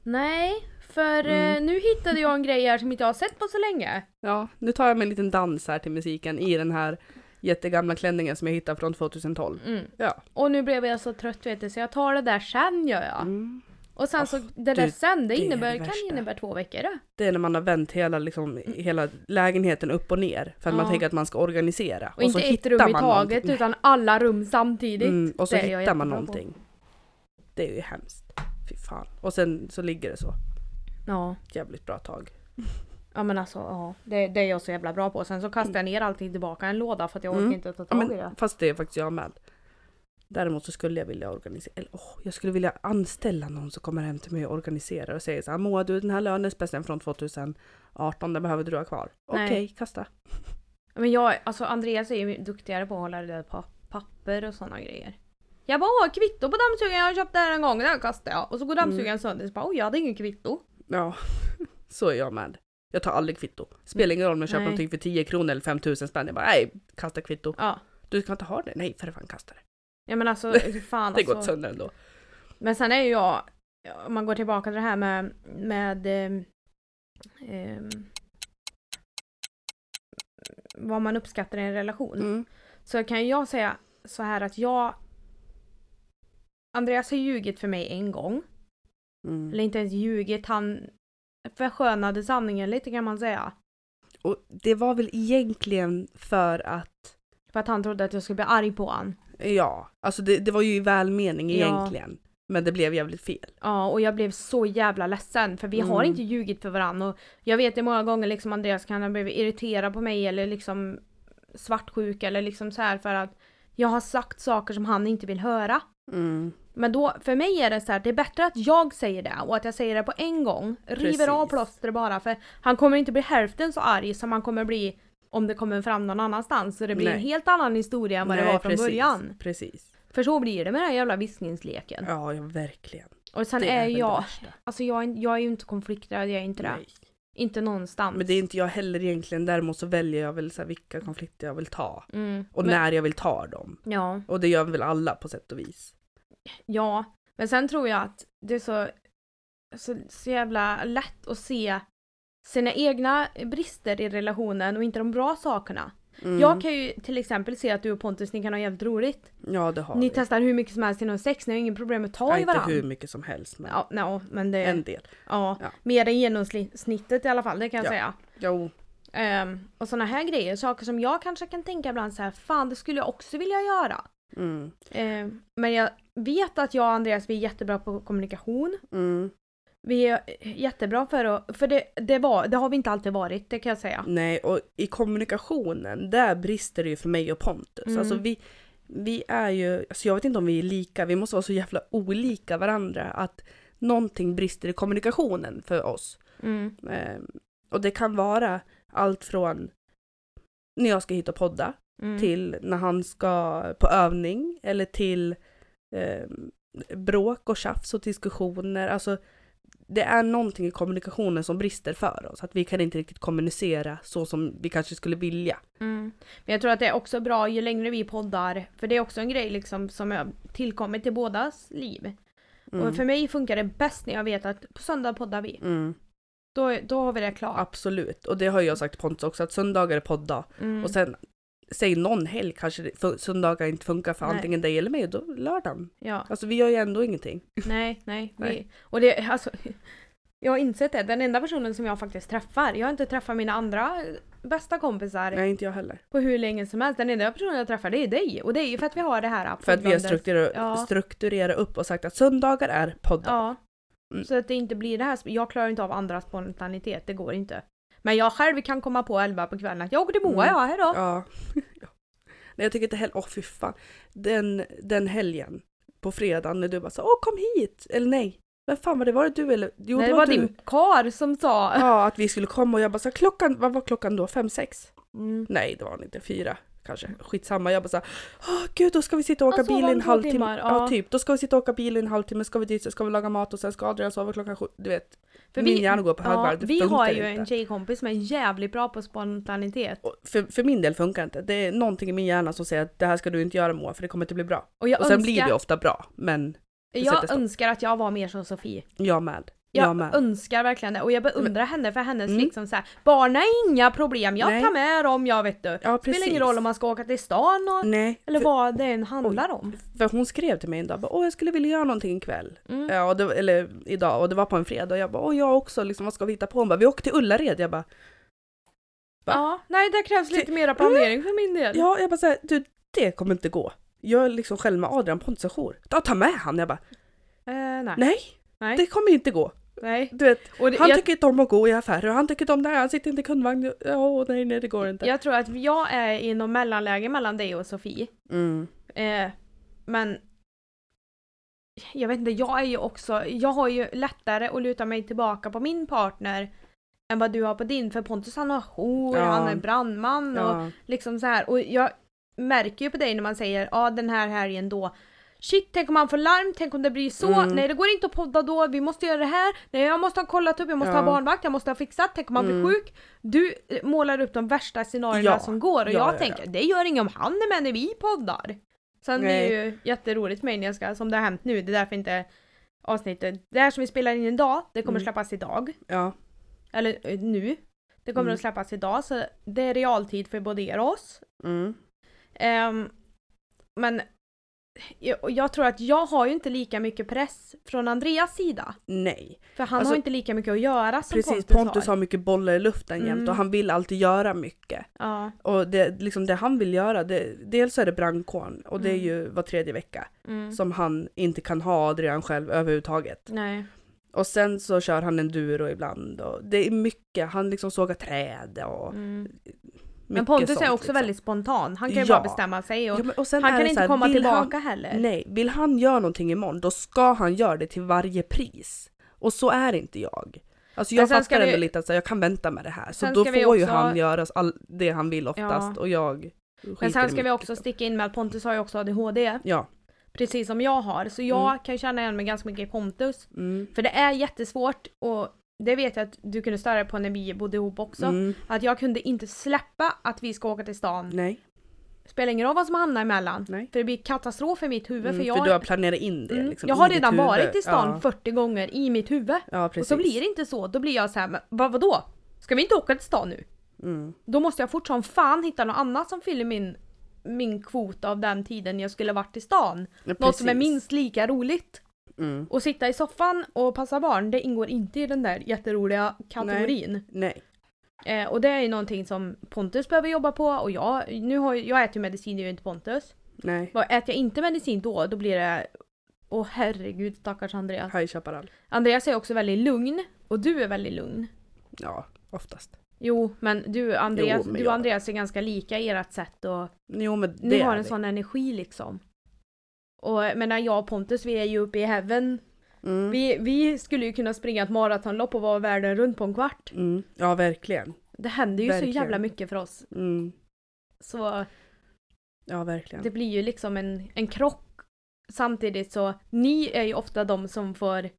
Nej, för Mm. eh, nu hittade jag en grej här som inte jag har sett på så länge. Ja, nu tar jag mig en liten dans här till musiken i den här jättegamla klänningen som jag hittade från 2012. Mm. Ja. Och nu blev jag så trött vet du så jag tar det där sen gör jag. Mm. Och sen så det där du, sen det, det är innebär, det kan innebära två veckor det. Det är när man har vänt hela, liksom, hela lägenheten upp och ner för att man Ja. tänker att man ska organisera. Och, inte så ett rum i man taget någonting. utan alla rum samtidigt. Mm, och så jag hittar man jättebra på. någonting. Det är ju hemskt. Fy fan. Och sen så ligger det så. Ja. Jävligt bra tag. ja men alltså ja, det, det är jag så jävla bra på. Sen så kastar jag ner allting tillbaka i en låda för att jag orkar Mm. inte ta Ja, tag i men, det. fast det är faktiskt jag med. Däremot så skulle jag vilja organisera, eller åh, jag skulle vilja anställa någon som kommer hem till mig och organiserar och säger så här Moa du den här lönespeceln från 2018 den behöver du ha kvar. Nej. Okej, kasta. Men jag, alltså Andreas är ju duktigare på att hålla det där på papper och sådana grejer. Jag bara åh kvitto på dammsugaren jag köpte här en gång, den kastade jag. Och så går dammsugaren Mm. sönder så bara oj jag hade ingen kvitto. Ja, så är jag med. Jag tar aldrig kvitto. Spelar ingen roll om jag köper Nej. någonting för 10 kronor eller 5000 spänn. Jag bara nej, kasta kvitto. Ja. Du ska inte ha det? Nej, för fan kasta det. Ja men alltså fan Det går alltså. sönder ändå. Men sen är ju jag, om man går tillbaka till det här med, med ehm, ehm, vad man uppskattar i en relation. Mm. Så kan jag säga så här att jag Andreas har ljugit för mig en gång. Mm. Eller inte ens ljugit, han förskönade sanningen lite kan man säga. Och det var väl egentligen för att För att han trodde att jag skulle bli arg på han. Ja, alltså det, det var ju i välmening Ja. egentligen. Men det blev jävligt fel. Ja, och jag blev så jävla ledsen för vi har Mm. inte ljugit för varandra. Och jag vet det många gånger liksom Andreas kan ha blivit irriterad på mig eller liksom svartsjuk eller liksom så här för att jag har sagt saker som han inte vill höra. Mm. Men då, för mig är det så här, det är bättre att jag säger det och att jag säger det på en gång. River Precis. av plåstret bara för han kommer inte bli hälften så arg som han kommer bli om det kommer fram någon annanstans. Så det blir en Nej. helt annan historia än vad det Nej, var från precis, början. Precis. För så blir det med den här jävla viskningsleken. Ja, ja verkligen. Och sen det är, det jag, alltså jag, är- jag är ju inte konflikträdd, jag är inte det. Nej. Inte någonstans. Men det är inte jag heller egentligen. Däremot så väljer jag väl så här vilka konflikter jag vill ta. Mm. Och men, när jag vill ta dem. Ja, Och det gör väl alla på sätt och vis. Ja. Men sen tror jag att det är så, så, så jävla lätt att se sina egna brister i relationen och inte de bra sakerna. Mm. Jag kan ju till exempel se att du och Pontus, ni kan ha jävligt roligt. Ja, det har Ni vi. testar hur mycket som helst inom sex, ni har ingen problem att ta Ja, i inte varandra. hur mycket som helst, men Ja, no, men det, en del. ja, Ja. mer än genomsnittet i alla fall, det kan jag Ja. säga. Jo, Ehm, och såna här grejer, saker som jag kanske kan tänka ibland så här, fan det skulle jag också vilja göra. mm. Ehm, men jag vet att jag och Andreas, vi är jättebra på kommunikation. Mm. Vi är jättebra för att, för det, det, var, det har vi inte alltid varit, det kan jag säga. Nej, och i kommunikationen, där brister det ju för mig och Pontus. Mm. Alltså vi, vi är ju, alltså jag vet inte om vi är lika, vi måste vara så jävla olika varandra att någonting brister i kommunikationen för oss. Mm. Eh, och det kan vara allt från när jag ska hit och podda Mm. till när han ska på övning eller till eh, bråk och tjafs och diskussioner. Alltså, det är någonting i kommunikationen som brister för oss. Att vi kan inte riktigt kommunicera så som vi kanske skulle vilja. Mm. Men jag tror att det är också bra ju längre vi poddar, för det är också en grej liksom som har tillkommit till bådas liv. Mm. Och för mig funkar det bäst när jag vet att på söndag poddar vi. Mm, Då, då har vi det klart. absolut. Och det har jag sagt Pontus också, att söndagar är podddag. Mm. Och sen, säg någon helg kanske söndagar inte funkar för Nej. antingen dig eller mig, då lördagen. Ja, Alltså vi gör ju ändå ingenting. nej, nej. Vi, Nej. Och det, alltså, jag har insett det, den enda personen som jag faktiskt träffar, jag har inte träffat mina andra bästa kompisar Nej, inte jag heller. på hur länge som helst. Den enda personen jag träffar det är dig. Och det är ju för att vi har det här För att vi har strukturerat, Ja. strukturerat upp och sagt att söndagar är poddar. Ja. Mm. Så att det inte blir det här, jag klarar inte av andras spontanitet, det går inte. Men jag själv kan komma på elva på kvällen att jag åker till Moa, Mm. ja hejdå. Ja. Nej jag tycker inte heller, åh fy fan. Den, den helgen på fredagen när du bara så åh kom hit! Eller nej, vem fan var det? Var det du eller? Jo Nej, det var du. din kar som sa. Ja, att vi skulle komma och jag bara här, klockan, vad var klockan då? Fem, sex? Mm. Nej det var inte, fyra kanske. Skitsamma, jag bara såhär, åh gud då ska vi sitta och åka sova bil i en halvtimme. Ja. ja. typ, då ska vi sitta och åka bil i en halvtimme, ska vi dit, så ska vi laga mat och sen ska Adrian sova klockan sju. Du vet, För min vi- hjärna går på Ja, högvarv, vi har ju inte. en tjejkompis som är jävligt bra på spontanitet. Och för, för min del funkar det inte. Det är någonting i min hjärna som säger att det här ska du inte göra Moa för det kommer inte bli bra. Och jag Och sen önskar, blir det ofta bra, men jag önskar att jag var mer som Sofie. jag med. Jag, Jag önskar verkligen det och jag beundrar henne för hennes Mm. liksom så här, barn är inga problem, jag Nej. tar med dem, jag vet du. Ja Spelar ingen roll om man ska åka till stan och, Nej, eller för, vad det än handlar om. för hon skrev till mig en dag bara, åh jag skulle vilja göra någonting ikväll. Mm. Ja, och det, eller idag och det var på en fredag och jag bara, åh jag också, liksom, vad ska vi hitta på? Hon bara, vi åker till Ullared. Jag bara, Va? Ja, nej det krävs lite mera planering för min del. ja, jag bara såhär, du det kommer inte gå. Jag är liksom själv med Adrian en jour. Ta, ta med han. Jag bara, Eh, nej. nej, Nej. det kommer inte gå. Nej. Du vet, Och det, han jag, tycker inte om att gå i affärer och han tycker inte om det här, han sitter inte i kundvagn. Åh nej, nej det går inte. jag tror att jag är i någon mellanläge mellan dig och Sofie. Mm. Eh, men jag vet inte, jag är ju också, jag har ju lättare att luta mig tillbaka på min partner än vad du har på din. För Pontus han har jour, Ja. han är brandman och Ja. liksom så här. Och jag märker ju på dig när man säger ja den här helgen då Shit, tänk om man får larm, tänk om det blir så. Mm. Nej, det går inte att podda då, vi måste göra det här. Nej, jag måste ha kollat upp, jag måste Ja. ha barnvakt, jag måste ha fixat, tänk om man Mm. blir sjuk. Du eh, målar upp de värsta scenarierna Ja. som går och Ja, jag ja, tänker, det gör inget om han är med när vi poddar. Sen Nej. är det ju jätteroligt för mig när jag ska, som det har hänt nu, det är därför inte avsnittet, det här som vi spelar in idag, det kommer Mm. släppas idag. ja. Eller eh, nu. Det kommer Mm. att släppas idag, så det är realtid för både er och oss. Mm. Ehm, men jag, jag tror att jag har ju inte lika mycket press från Andreas sida. Nej. För han Alltså, har inte lika mycket att göra som Precis, Pontus, Pontus har mycket bollar i luften jämt Mm. och han vill alltid göra mycket. Ja, Och det, liksom det han vill göra, det, dels är det brandkåren och det är Mm. ju var tredje vecka mm. som han inte kan ha Adrian själv överhuvudtaget. Nej. Och sen så kör han enduro ibland och det är mycket, han liksom sågar träd och Mm. Men Pontus sånt, är också liksom. väldigt spontan. Han kan ju Ja. bara bestämma sig och Ja, och han kan inte här, komma tillbaka Han, heller. nej, vill han göra någonting imorgon då ska han göra det till varje pris. Och så är inte jag. Alltså jag fattar ändå vi- lite att här, jag kan vänta med det här. Så då får ju också- han göra all, det han vill oftast Ja. och jag Men sen ska vi också liksom. sticka in med att Pontus har ju också ADHD. Ja. Precis som jag har. Så jag Mm. kan ju känna igen mig ganska mycket i Pontus. Mm. För det är jättesvårt och det vet jag att du kunde störa på när vi bodde ihop också. Mm. Att jag kunde inte släppa att vi ska åka till stan. Nej, Spelar ingen roll vad som hamnar emellan. nej. För det blir katastrof i mitt huvud. Mm, för för, jag, du har planerat in det. mm, Liksom, jag har redan varit i stan Ja, 40 gånger i mitt huvud. ja Och så blir det inte så. Då blir jag så här, men vad, vadå? Ska vi inte åka till stan nu? Mm. Då måste jag fort som fan hitta något annat som fyller min, min kvot av den tiden jag skulle varit i stan. Ja, Något som är minst lika roligt. Mm. Och sitta i soffan och passa barn, det ingår inte i den där jätteroliga kategorin. Nej. Eh, och det är ju någonting som Pontus behöver jobba på och jag, nu har, jag äter ju medicin, det gör ju inte Pontus. Nej. Vad- Äter jag inte medicin då, då blir det... Åh herregud stackars Andreas. High Chaparral. Andreas är också väldigt lugn och du är väldigt lugn. Ja, oftast. Jo, men du Andreas, Jo, men du och Andreas är ganska lika i ert sätt och Jo men ni det har är en vi. sån energi liksom. Och medan jag och Pontus, vi är ju uppe i heaven. Mm. Vi, vi skulle ju kunna springa ett maratonlopp och vara världen runt på en kvart. Mm. Ja verkligen. Det händer ju så Verkligen. jävla mycket för oss. Mm. Så Ja verkligen. det blir ju liksom en, en krock. Samtidigt så, ni är ju ofta de som får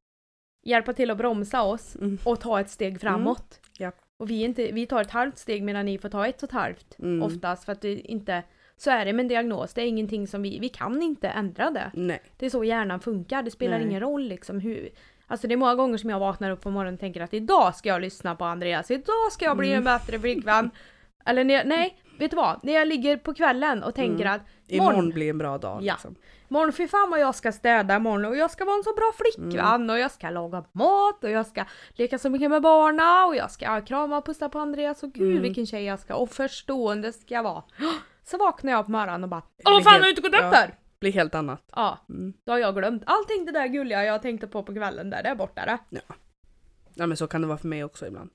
hjälpa till att bromsa oss Mm. och ta ett steg framåt. Ja. Och vi, inte, vi tar ett halvt steg medan ni får ta ett och ett halvt. Mm. Oftast för att det inte, så är det med en diagnos, det är ingenting som vi, vi kan inte ändra det. Nej. Det är så hjärnan funkar, det spelar Nej. ingen roll liksom hur. Alltså det är många gånger som jag vaknar upp på morgonen och tänker att idag ska jag lyssna på Andreas, idag ska jag bli Mm. en bättre flickvän. Eller när jag, nej, vet du vad? När jag ligger på kvällen och tänker Mm. att Imorgon Morgon. blir en bra dag Ja. liksom. Morgon, fy fan vad jag ska städa imorgon och jag ska vara en så bra flickvän Mm. och jag ska laga mat och jag ska leka så mycket med barna och jag ska krama och pussa på Andreas och gud Mm. vilken tjej jag ska och förstående ska jag vara. Så vaknar jag på morgonen och bara Åh fan har du inte gått upp ja. där? Blir helt annat. Ja, Mm. då har jag glömt. Allting det där gulliga jag tänkte på på kvällen där, det är borta det. Ja men så kan det vara för mig också ibland.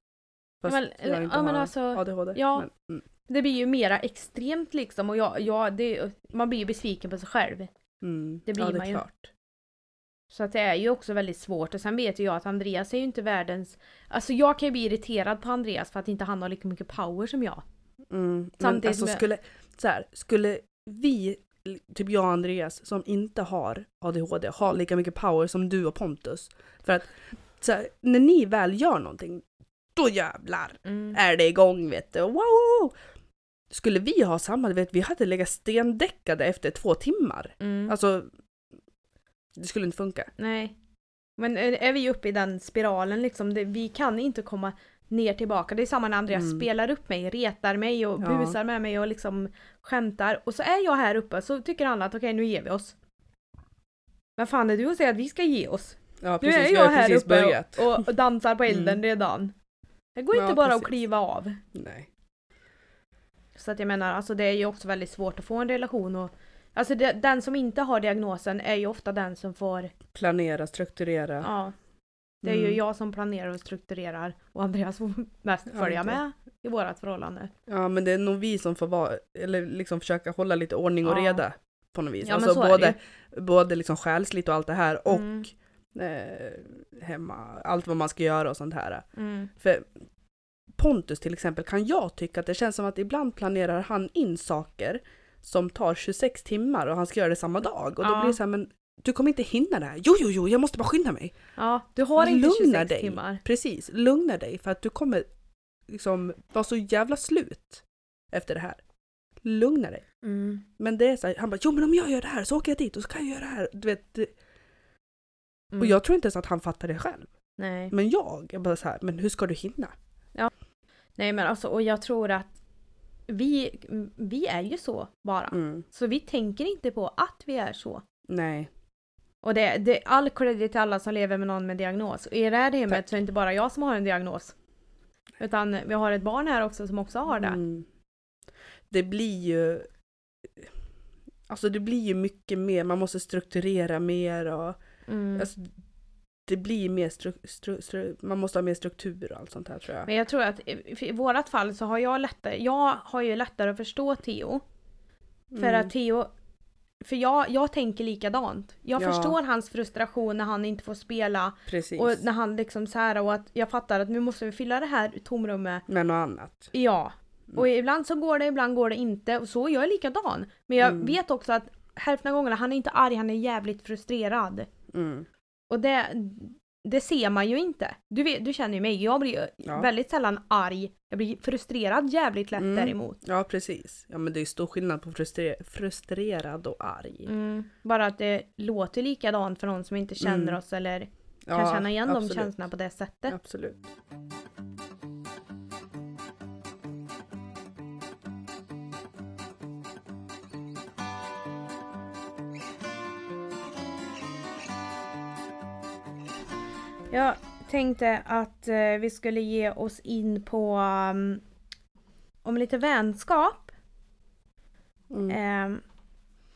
Fast men- jag inte ja, men har alltså, ADHD. ja. Men, mm. Det blir ju mera extremt liksom och jag, jag, det, man blir ju besviken på sig själv. Mm. Det blir ja, det man ju. klart. Så att det är ju också väldigt svårt och sen vet ju jag att Andreas är ju inte världens... Alltså jag kan ju bli irriterad på Andreas för att inte han har lika mycket power som jag. Mm. Men Samtidigt alltså med- skulle, så här, skulle vi, typ jag och Andreas, som inte har ADHD, ha lika mycket power som du och Pontus. För att så här, när ni väl gör någonting, då jävlar är det igång vet du. Wow. Skulle vi ha samma, vet, vi hade legat stendäckade efter två timmar. Mm. Alltså, det skulle inte funka. Nej. Men är är vi uppe i den spiralen liksom, det, vi kan inte komma ner tillbaka. Det är samma när Andreas Mm. spelar upp mig, retar mig och Ja. busar med mig och liksom skämtar. Och så är jag här uppe så tycker han att okej nu ger vi oss. Vad fan är du att säga att vi ska ge oss? Ja Nu precis, är vi jag här uppe börjat. och, och dansar på elden Mm. redan. Det går Ja, inte bara att precis. kliva av. Nej. Så att jag menar, alltså det är ju också väldigt svårt att få en relation och Alltså det, den som inte har diagnosen är ju ofta den som får, Planera, strukturera. ja. Det är ju Mm. jag som planerar och strukturerar och Andreas får mest Ja, följa med i vårat förhållande. Ja men det är nog vi som får vara, eller liksom försöka hålla lite ordning och Ja. reda på något vis. Ja, alltså både, både liksom själsligt och allt det här och Mm. eh, hemma, allt vad man ska göra och sånt här. Mm. För Pontus till exempel kan jag tycka att det känns som att ibland planerar han in saker som tar 26 timmar och han ska göra det samma dag. Och då Ja. blir det så här, men du kommer inte hinna det här. Jo, jo, jo, jag måste bara skynda mig. Ja, du har inte Lugna 26 dig. timmar. Precis, lugna dig för att du kommer liksom vara så jävla slut efter det här. Lugna dig. Mm. Men det är så här, han bara jo men om jag gör det här så åker jag dit och så kan jag göra det här. Du vet, Mm. och jag tror inte ens att han fattar det själv. Nej. Men jag är bara så här, men hur ska du hinna? Nej men alltså och jag tror att vi, vi är ju så bara. Mm. Så vi tänker inte på att vi är så. Nej. Och det, det är all credit till alla som lever med någon med diagnos. Och i det här hemmet Tack. så är det inte bara jag som har en diagnos. Utan vi har ett barn här också som också har det. Mm. Det blir ju... Alltså det blir ju mycket mer, man måste strukturera mer och... Mm. Alltså, det blir mer stru, stru, stru, man måste ha mer struktur och allt sånt här tror jag. Men jag tror att i, i vårat fall så har jag lättare, jag har ju lättare att förstå Theo. För Mm. att Theo, för jag, jag tänker likadant. Jag Ja. förstår hans frustration när han inte får spela Precis. och när han liksom så här och att jag fattar att nu måste vi fylla det här tomrummet. Men något annat. Ja. Mm. Och ibland så går det, ibland går det inte och så är jag likadan. Men jag Mm. vet också att hälften av gångerna, han är inte arg, han är jävligt frustrerad. Mm. Och det, det ser man ju inte. Du, vet, du känner ju mig, jag blir Ja. väldigt sällan arg. Jag blir frustrerad jävligt lätt Mm. däremot. Ja precis. Ja men det är stor skillnad på frustre- frustrerad och arg. Mm. Bara att det låter likadant för någon som inte känner Mm. oss eller Ja, kan känna igen absolut. de känslorna på det sättet. Absolut. Jag tänkte att eh, vi skulle ge oss in på um, om lite vänskap. Mm. Ehm,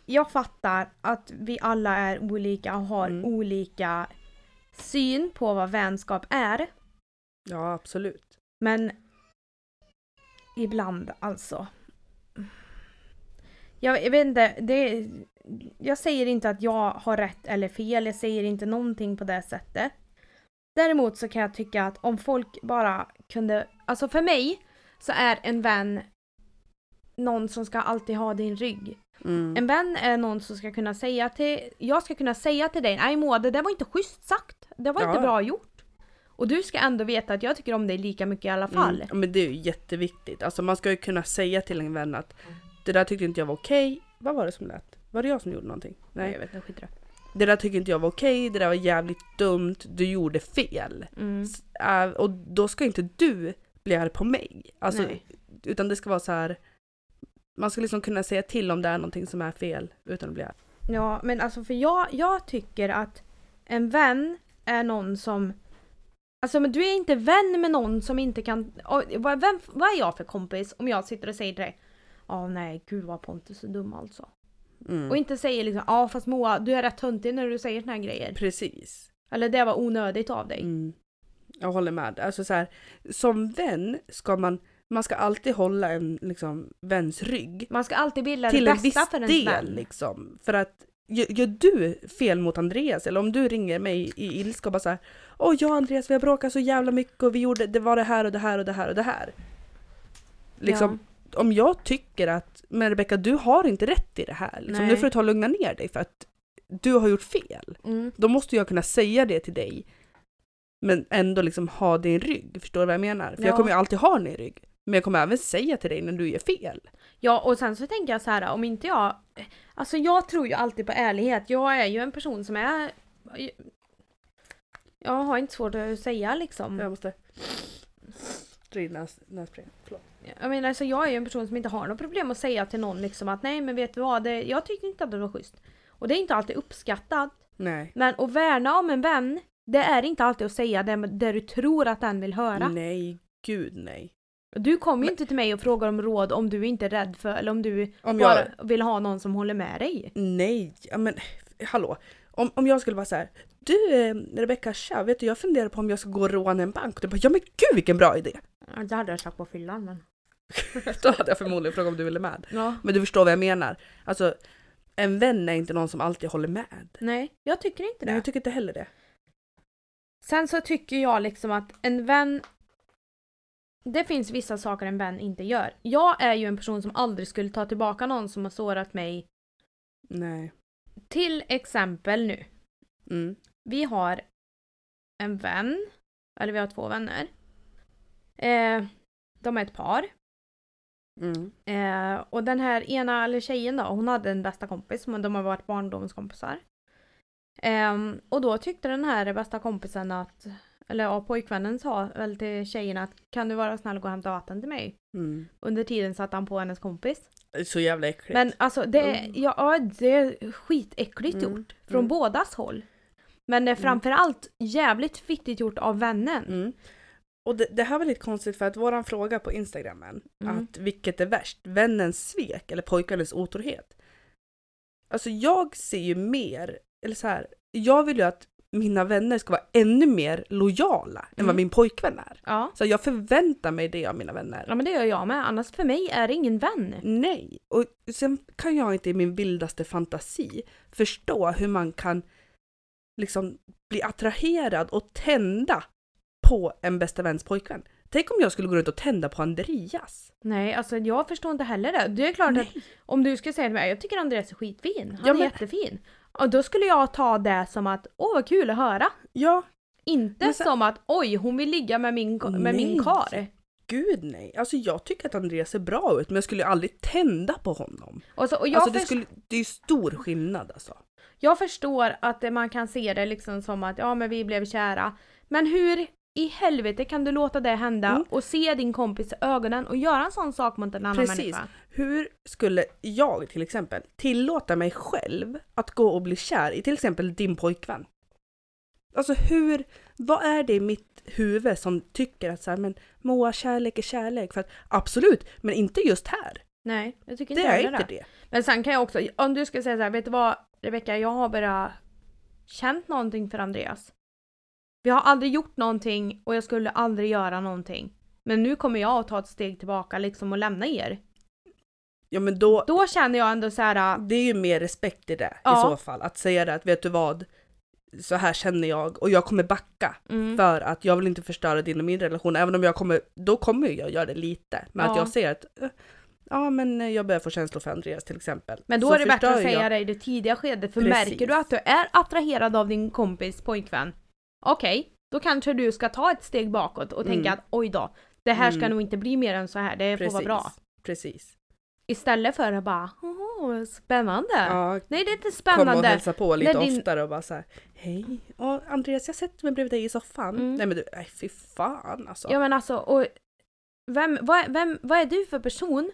jag fattar att vi alla är olika och har Mm. olika syn på vad vänskap är. Ja absolut. Men ibland alltså. Jag, jag vet inte, det, jag säger inte att jag har rätt eller fel, jag säger inte någonting på det sättet. Däremot så kan jag tycka att om folk bara kunde, alltså för mig så är en vän någon som ska alltid ha din rygg. Mm. En vän är någon som ska kunna säga till, jag ska kunna säga till dig, nej Moa det där var inte schysst sagt. Det var Ja. inte bra gjort. Och du ska ändå veta att jag tycker om dig lika mycket i alla fall. Mm. Men det är ju jätteviktigt. Alltså man ska ju kunna säga till en vän att det där tyckte inte jag var okej. Vad var det som lät? Var det jag som gjorde någonting? Nej Nej. jag vet inte, skit det. Där tyckte inte jag var okej, det där var jävligt dumt, du gjorde fel. Mm. S- äh, och då ska inte du bli arg på mig. Alltså, Nej. utan det ska vara så här. Man ska liksom kunna säga till om det är någonting som är fel utan att bli arg. Ja men alltså för jag, jag tycker att en vän är någon som Alltså men du är inte vän med någon som inte kan... och Vad, vem, vad är jag för kompis om jag sitter och säger till dig Ja nej gud vad Pontus är dum alltså. Mm. Och inte säger liksom ja fast Moa du är rätt töntig när du säger såna här grejer. Precis. Eller det var onödigt av dig. Mm. Jag håller med. Alltså så här, som vän ska man, man ska alltid hålla en liksom, väns rygg. Man ska alltid till det en bästa för ens del vän. liksom. För att gör, gör du fel mot Andreas eller om du ringer mig i ilska och bara såhär Åh jag och Andreas vi har bråkat så jävla mycket och vi gjorde, det var det här och det här och det här och det här. Liksom, om jag tycker att men Rebecka du har inte rätt i det här, liksom, nu får du ta och lugna ner dig för att du har gjort fel. Mm. Då måste jag kunna säga det till dig men ändå liksom ha din rygg, förstår du vad jag menar? För jag Ja. kommer ju alltid ha din rygg. Men jag kommer även säga till dig när du gör fel. Ja och sen så tänker jag så här om inte jag... Alltså jag tror ju alltid på ärlighet. Jag är ju en person som är... Jag har inte svårt att säga liksom. Jag måste dra in näs. Förlåt. Jag menar alltså jag är ju en person som inte har något problem att säga till någon liksom att nej men vet du vad, det, jag tyckte inte att det var schysst. Och det är inte alltid uppskattat. Nej. Men att värna om en vän, det är inte alltid att säga det, det du tror att den vill höra. Nej, gud nej. Du kommer ju Men- inte till mig och frågar om råd om du inte är rädd för eller om du Om bara jag... vill ha någon som håller med dig. Nej, ja, men hallå. Om, om jag skulle vara så här. Du eh, Rebecka, tja, vet du jag funderar på om jag ska gå och råna en bank. Och du bara, ja men gud vilken bra idé. Ja, det hade jag sagt på fyllan men. Då hade jag förmodligen frågat om du ville med. Ja. Men du förstår vad jag menar. Alltså, en vän är inte någon som alltid håller med. Nej, jag tycker inte det. Nej, jag tycker inte heller det. Sen så tycker jag liksom att en vän det finns vissa saker en vän inte gör. Jag är ju en person som aldrig skulle ta tillbaka någon som har sårat mig. Nej. Till exempel nu. Mm. Vi har en vän, eller vi har två vänner. Eh, de är ett par. Mm. Eh, och den här ena, eller tjejen då, hon hade en bästa kompis, men de har varit barndomskompisar. Ehm, och då tyckte den här bästa kompisen att, eller ja, pojkvännen sa väl till tjejen att kan du vara snäll och gå och hämta vatten till mig? Mm. Under tiden satte han på hennes kompis. Så jävla äckligt. Men alltså det är, Mm. ja, det är skitäckligt Mm, gjort. Från mm. bådas håll. Men det är framförallt jävligt fittigt gjort av vännen. Mm. Och det, det här var lite konstigt för att våran fråga på instagrammen, Mm. att vilket är värst, vännens svek eller pojkarnas otrohet? Alltså jag ser ju mer, eller så här, jag vill ju att mina vänner ska vara ännu mer lojala än Mm. vad min pojkvän är. Ja. Så jag förväntar mig det av mina vänner. ja, men det gör jag med. Annars för mig är det ingen vän. Nej, och sen kan jag inte i min vildaste fantasi förstå hur man kan liksom bli attraherad och tända på en bästa väns pojkvän. Tänk om jag skulle gå runt och tända på Andreas. Nej, alltså jag förstår inte heller det. Det är klart att Nej. om du skulle säga till mig jag tycker Andreas är skitfin, han Ja, är men- jättefin. Och då skulle jag ta det som att åh vad kul att höra. Ja, Inte sen- som att oj hon vill ligga med min, med min Nej. kar. gud nej. Alltså jag tycker att Andreas ser bra ut men jag skulle aldrig tända på honom. Och, så, och jag, Alltså det, skulle, det är stor skillnad alltså. jag förstår att man kan se det liksom som att ja men vi blev kära. Men hur i helvete kan du låta det hända Mm. och se din kompis i ögonen och göra en sån sak mot en annan Precis. människa? Hur skulle jag till exempel tillåta mig själv att gå och bli kär i till exempel din pojkvän? Alltså hur, vad är det i mitt huvud som tycker att så här, men Moa, kärlek är kärlek? För att absolut, men inte just här. Nej, jag tycker Det inte är heller inte det. Men sen kan jag också, om du ska säga så här, vet du vad Rebecka, jag har bara känt någonting för Andreas. Vi har aldrig gjort någonting och jag skulle aldrig göra någonting. Men nu kommer jag att ta ett steg tillbaka liksom och lämna er. Ja men då, Då känner jag ändå så här. det är ju mer respekt i det i Ja. så fall. Att säga det att vet du vad, så här känner jag och jag kommer backa Mm, för att jag vill inte förstöra din och min relation. Även om jag kommer, då kommer jag göra det lite. Men att Ja. jag ser att ja men jag börjar få känslor för Andreas till exempel. men då Så är det bättre att säga jag- det i det tidiga skedet. För Precis. märker du att du är attraherad av din kompis pojkvän. Okej, då kanske du ska ta ett steg bakåt och tänka Mm. att oj då. Det här ska Mm. nog inte bli mer än så här. Det får vara bra. Precis. Istället för att bara åh, spännande. Ja, Nej det är inte komma och spännande. hälsa på lite När din- oftare och bara så här, hej, och Andreas jag sätter mig bredvid dig i soffan. Mm. Nej men du, nej fy fan alltså. Ja men alltså, och vem, vad, vem, vad är du för person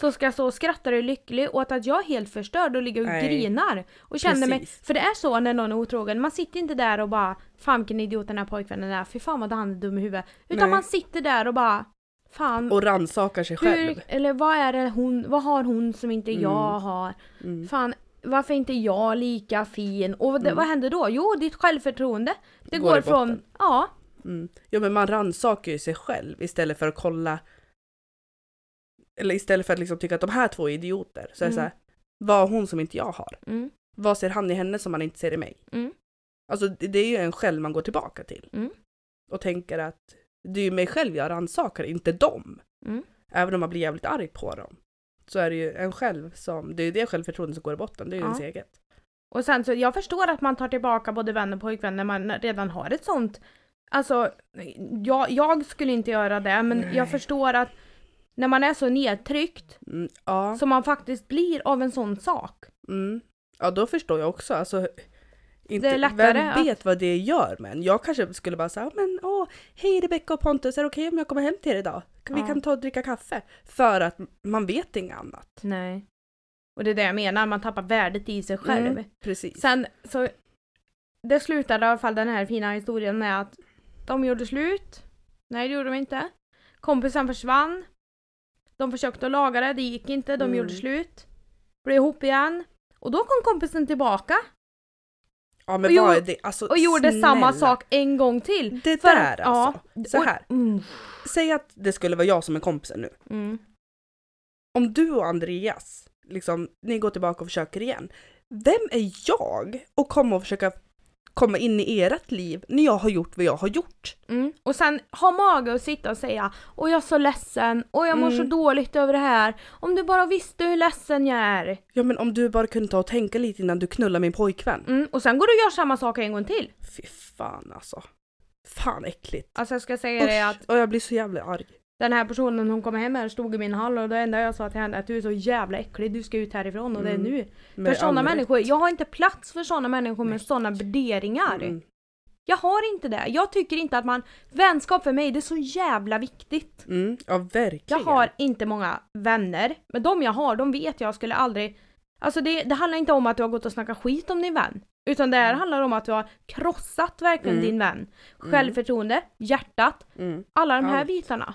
som ska stå och skratta och är lycklig åt att jag är helt förstörd och ligger och Nej. grinar? Och känner mig, för det är så när någon är otrogen, man sitter inte där och bara Fan vilken idiot den här pojkvännen är, fy fan vad han är dum i huvudet. Utan Nej. man sitter där och bara Fan, Och rannsakar sig hur, själv. eller vad är det hon, vad har hon som inte Mm. jag har? Mm. Fan, varför är inte jag lika fin? Och det, Mm. vad händer då? Jo, ditt självförtroende. Det Går går, från, ja, Mm. Ja men man rannsakar ju sig själv istället för att kolla eller istället för att liksom tycka att de här två är idioter så är det Mm. så här, vad har hon som inte jag har? mm, Vad ser han i henne som man inte ser i mig? Mm. Alltså det, det är ju en själv man går tillbaka till. Mm. Och tänker att det är ju mig själv jag rannsakar, inte dem. Mm. Även om man blir jävligt arg på dem. Så är det ju en själv som, det är ju det självförtroendet som går i botten, det är ju Ja. ens eget. Och sen så, jag förstår att man tar tillbaka både vän och pojkvän när man redan har ett sånt. Alltså, jag, jag skulle inte göra det, men Nej. jag förstår att när man är så nedtryckt Mm, ja. som man faktiskt blir av en sån sak. Mm. Ja då förstår jag också. Alltså, inte, Det är lättare vem vet vad det gör men jag kanske skulle bara säga men åh, hej Rebecca och Pontus, är det okej om jag kommer hem till er idag? Vi Ja. kan ta och dricka kaffe. För att man vet inget annat. Nej. Och det är det jag menar, man tappar värdet i sig själv. Mm, precis. Sen så, det slutade i alla fall den här fina historien med att de gjorde slut. Nej det gjorde de inte. Kompisen försvann. De försökte att laga det, det gick inte, de Mm. gjorde slut. Blev ihop igen. Och då kom kompisen tillbaka ja men och gjorde- är det? Alltså, och gjorde samma sak en gång till. Det För- där alltså. Så och- här. Mm. Säg att det skulle vara jag som är kompisen nu. Mm. Om du och Andreas, liksom, ni går tillbaka och försöker igen. Vem är jag att komma och försöka komma in i ert liv när jag har gjort vad jag har gjort? Mm. Och sen ha mage att sitta och säga och jag är så ledsen och jag mår Mm. så dåligt över det här. Om du bara visste hur ledsen jag är. Ja men om du bara kunde ta och tänka lite innan du knullar min pojkvän. Mm. Och sen går du och gör samma sak en gång till. Fy fan alltså. Fan äckligt. Alltså jag ska säga det att Usch, och jag blir så jävla arg. Den här personen hon kom hem här stod i min hall och det enda jag sa till henne är att du är så jävla äcklig, du ska ut härifrån och det är Mm. nu. Med för sådana människor, jag har inte plats för sådana människor med sådana värderingar. Mm. Jag har inte det. Jag tycker inte att man, vänskap för mig det är så jävla viktigt. Mm. Ja verkligen. Jag har inte många vänner, men de jag har, de vet jag skulle aldrig Alltså det, det handlar inte om att du har gått och snackat skit om din vän. Utan det här Mm. handlar om att du har krossat verkligen Mm. din vän. Självförtroende, hjärtat, Mm. alla de här Allt. bitarna.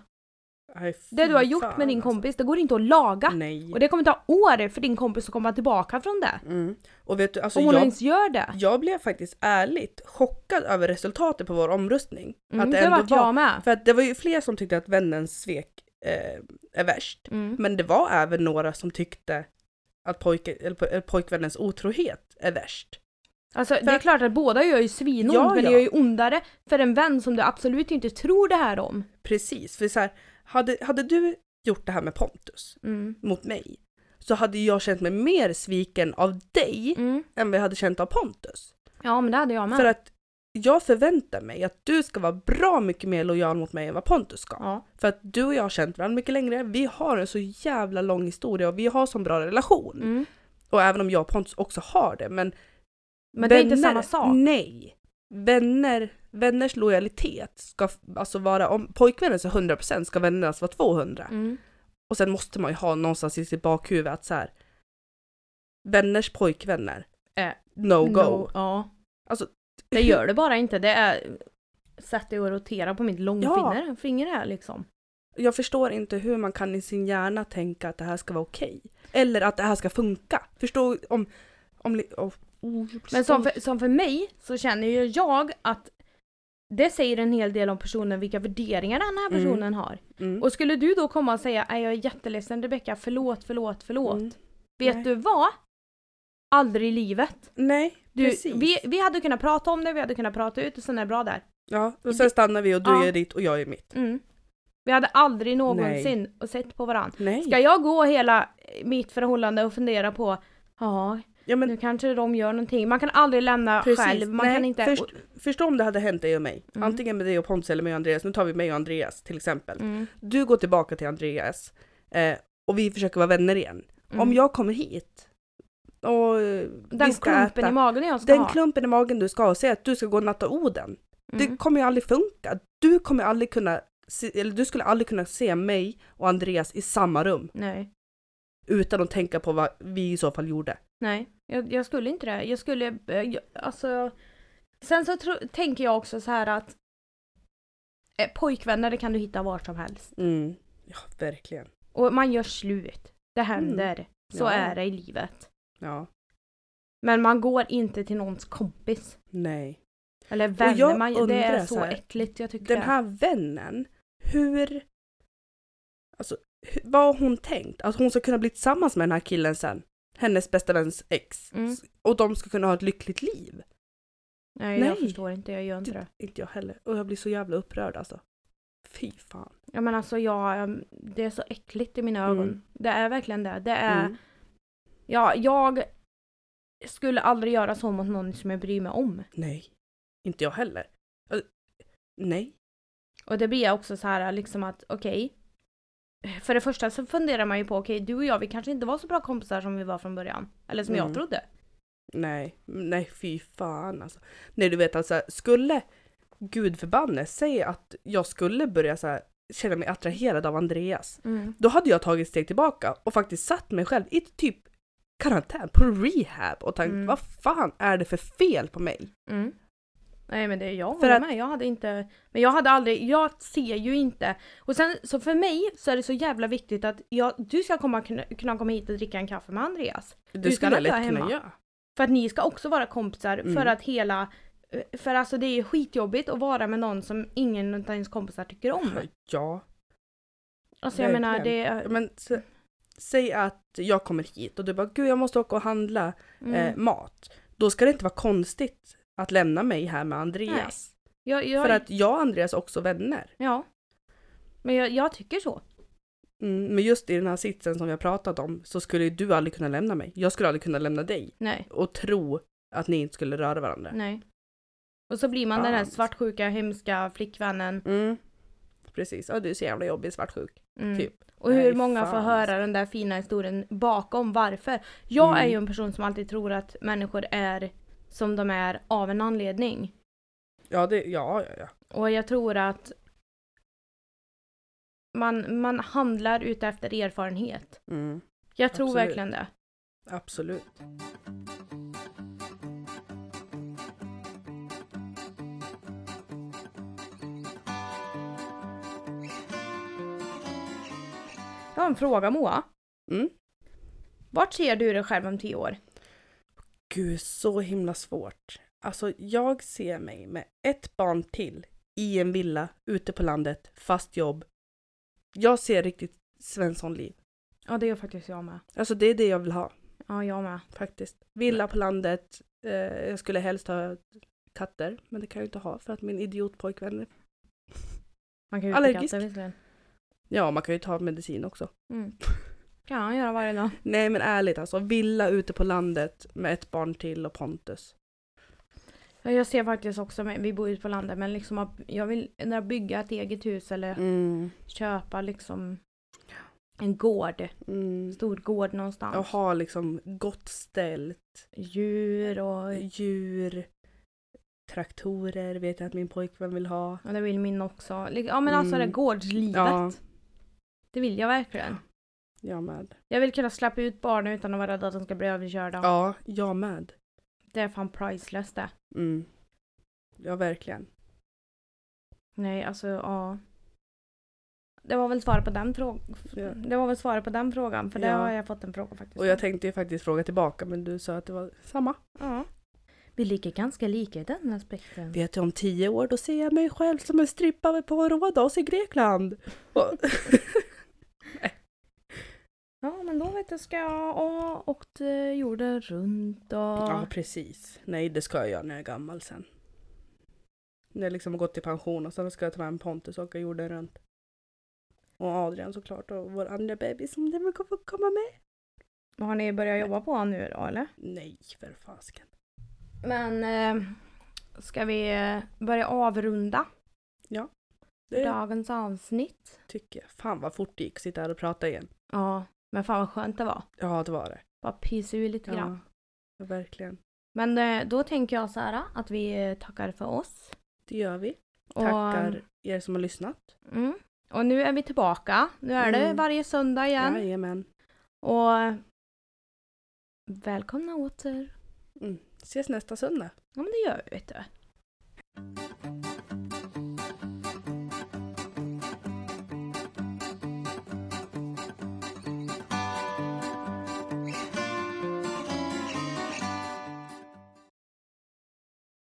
Det du har gjort fan, med din alltså. kompis, det går inte att laga. Nej. Och det kommer ta år för din kompis att komma tillbaka från det. Mm. Och vet du, alltså Om hon jag, ens gör det. jag blev faktiskt ärligt chockad över resultatet på vår omröstning. Mm, att det, det ändå var, jag med. För att det var ju fler som tyckte att vännens svek eh, är värst. Mm. Men det var även några som tyckte att pojke, eller, po- eller pojkvännens otrohet är värst. Alltså det För- är klart att båda gör ju svinont Ja, men det gör ju ondare för en vän som du absolut inte tror det här om. Precis, för så här, hade, hade du gjort det här med Pontus Mm. mot mig så hade jag känt mig mer sviken av dig Mm. än vad jag hade känt av Pontus. Ja men det hade jag med. För att jag förväntar mig att du ska vara bra mycket mer lojal mot mig än vad Pontus ska. ja. För att du och jag har känt varandra mycket längre, vi har en så jävla lång historia och vi har så bra relation. Mm. Och även om jag och Pontus också har det, men Men det är inte samma sak. Nej. Vänner, vänners lojalitet ska alltså vara, om pojkvännen är 100% ska vännernas vara 200. Mm. Och sen måste man ju ha någonstans i sitt bakhuvud att så här. Vänners pojkvänner, Eh, no go. No, ja. Alltså, Det gör det bara inte. Det är sättet att rotera på mitt långfinger finger här liksom. Jag förstår inte hur man kan i sin hjärna tänka att det här ska vara okej. Eller att det här ska funka. Förstå om... om oh, oh, Men som för, som för mig så känner ju jag att det säger en hel del om personen, vilka värderingar den här Mm. personen har. Mm. Och skulle du då komma och säga "Nej, jag är jätteledsen Rebecka, förlåt, förlåt, förlåt. Mm. Vet Nej. du vad? Aldrig i livet. Nej, Du, precis. vi, vi hade kunnat prata om det, vi hade kunnat prata ut och sen är det bra där. Ja, och sen stannar vi och du Ja. är ditt och jag är mitt. Mm. Vi hade aldrig någonsin och sett på varandra. Nej. Ska jag gå hela mitt förhållande och fundera på Ja, Ja, men nu kanske de gör någonting. Man kan aldrig lämna Precis. själv. Man Nej, kan inte... först- förstå om det hade hänt dig och mig. Mm. Antingen med dig och Pontus eller mig och Andreas. Nu tar vi mig och Andreas till exempel. Mm. Du går tillbaka till Andreas eh, och vi försöker vara vänner igen. Mm. Om jag kommer hit och Den klumpen äta, i magen jag ska den ha. klumpen i magen du ska ha och säga att du ska gå och natta Oden. Det Mm. kommer ju aldrig funka. Du kommer aldrig kunna se, eller du skulle aldrig kunna se mig och Andreas i samma rum Nej. utan att tänka på vad vi i så fall gjorde. Nej, jag, jag skulle inte det. Jag skulle, eh, jag, alltså... Sen så tro, tänker jag också så här att eh, pojkvänner det kan du hitta var som helst. Mm. Ja, verkligen. Och man gör slut. Det händer. Så Mm. Ja. är det i livet. Ja, Men man går inte till någons kompis. nej. Eller vänner. jag Man, det är så så här, äckligt. Jag tycker Den det. här vännen, hur... Alltså, vad har hon tänkt? Att hon ska kunna bli tillsammans med den här killen sen? Hennes bästa väns ex. Mm. Och de ska kunna ha ett lyckligt liv. Nej, jag Nej. förstår inte. Jag gör inte det. Inte jag heller. Och jag blir så jävla upprörd alltså. Fy fan. Ja men alltså jag, ehm, det är så äckligt i mina Mm. ögon. Det är verkligen det. Det är, Mm. ja jag skulle aldrig göra så mot någon som jag bryr mig om. Nej. Inte jag heller. Nej. Och det blir också så här liksom att okej. För det första så funderar man ju på okej du och jag vi kanske inte var så bra kompisar som vi var från början. Eller som Mm. jag trodde. Nej. Nej, fy fan alltså. Nej, du vet alltså, skulle Gud förbanne säga att jag skulle börja så här, känna mig attraherad av Andreas. Då hade jag tagit steg tillbaka och faktiskt satt mig själv i typ karantän, på rehab och tänkt Mm. vad fan är det för fel på mig? Mm. Nej men det är jag För att- med. Jag hade inte, men jag hade aldrig, jag ser ju inte. Och sen så för mig så är det så jävla viktigt att jag, du ska komma, kunna, komma hit och dricka en kaffe med Andreas. Skulle jag att lätt är kunna hemma. göra. För att ni ska också vara kompisar Mm. för att hela för alltså det är skitjobbigt att vara med någon som ingen av ens kompisar tycker om. Ja. Alltså jag menar verkligen. det... Men s- säg att jag kommer hit och du bara gud jag måste åka och handla Mm. eh, mat. Då ska det inte vara konstigt att lämna mig här med Andreas. jag, jag, För att jag och Andreas är också vänner. Ja. Men jag, jag tycker så. Mm, men just i den här sitsen som vi har pratat om så skulle du aldrig kunna lämna mig. Jag skulle aldrig kunna lämna dig Nej. och tro att ni inte skulle röra varandra. Nej. Och så blir man den här Fan. svartsjuka, hemska flickvännen. Mm. Precis, ja, du är så jävla jobbig svartsjuk. Mm. Typ. Och hur Nej, många får fan. höra den där fina historien bakom varför. Jag Mm. är ju en person som alltid tror att människor är som de är av en anledning. Ja, det, ja, ja, ja. Och jag tror att man, man handlar ute efter erfarenhet. Mm. Jag tror Absolut. verkligen det. Absolut. Jag har en fråga Moa. Mm. Vart ser du dig själv om tio år? Gud, så himla svårt. Alltså, jag ser mig med ett barn till i en villa ute på landet, fast jobb. Jag ser riktigt Svensson-liv. Ja det gör faktiskt jag med. Alltså det är det jag vill ha, Ja jag med. faktiskt. Villa på landet. Eh, jag skulle helst ha katter, men det kan jag inte ha för att min idiotpojkvän... Man kan ju Allergisk. Allergisk. visserligen. Ja, man kan ju ta medicin också. Mm. kan han göra varje dag. Nej men ärligt alltså, villa ute på landet med ett barn till och Pontus. Ja, Jag ser faktiskt också, vi bor ute på landet, men liksom jag vill bygga ett eget hus eller Mm. köpa liksom en gård, Mm. stor gård någonstans. Och ha liksom gott ställt, Djur och, djur, traktorer vet jag att min pojkvän vill ha. och det vill min också. Ja men alltså Mm. det gårdslivet. Ja. Det vill jag verkligen. Jag med. Jag vill kunna släppa ut barn utan att vara rädd att de ska bli överkörda. Ja, jag med. Det är fan priceless det. Mm. Ja, verkligen. Nej alltså ja. Det var väl svaret på den frågan. Ja. Det var väl svaret på den frågan för det Ja. har jag fått en fråga faktiskt. Och jag tänkte ju faktiskt fråga tillbaka men du sa att det var samma. Ja. Vi ligger ganska lika i den aspekten. Vet du om tio år då ser jag mig själv som en strippa på Rhodos i Grekland. Och, Ja, men då vet du ska jag ha åkt eh, jorden runt och... ja precis. Nej det ska jag göra när jag är gammal sen. När jag liksom har gått i pension och sen ska jag ta med en Pontus och åka jorden runt. Och Adrian såklart och vår andra baby som det vill komma med. Har ni börjat jobba på honom nu då eller? Nej för fasken. Men eh, ska vi eh, börja avrunda Det dagens avsnitt? tycker jag. Fan vad fort det gick att sitta här och prata igen. Ja, men fan vad skönt det var. Ja det var det. Bara pysa ur lite grann. Ja, verkligen. Men eh, då tänker jag så här att vi eh, tackar för oss. Det gör vi. Och, Tackar er som har lyssnat. Mm, och nu är vi tillbaka. Nu är det Mm. varje söndag igen. Jajamän. Och välkomna åter. Mm. Ses nästa söndag. Ja men det gör vi vet du.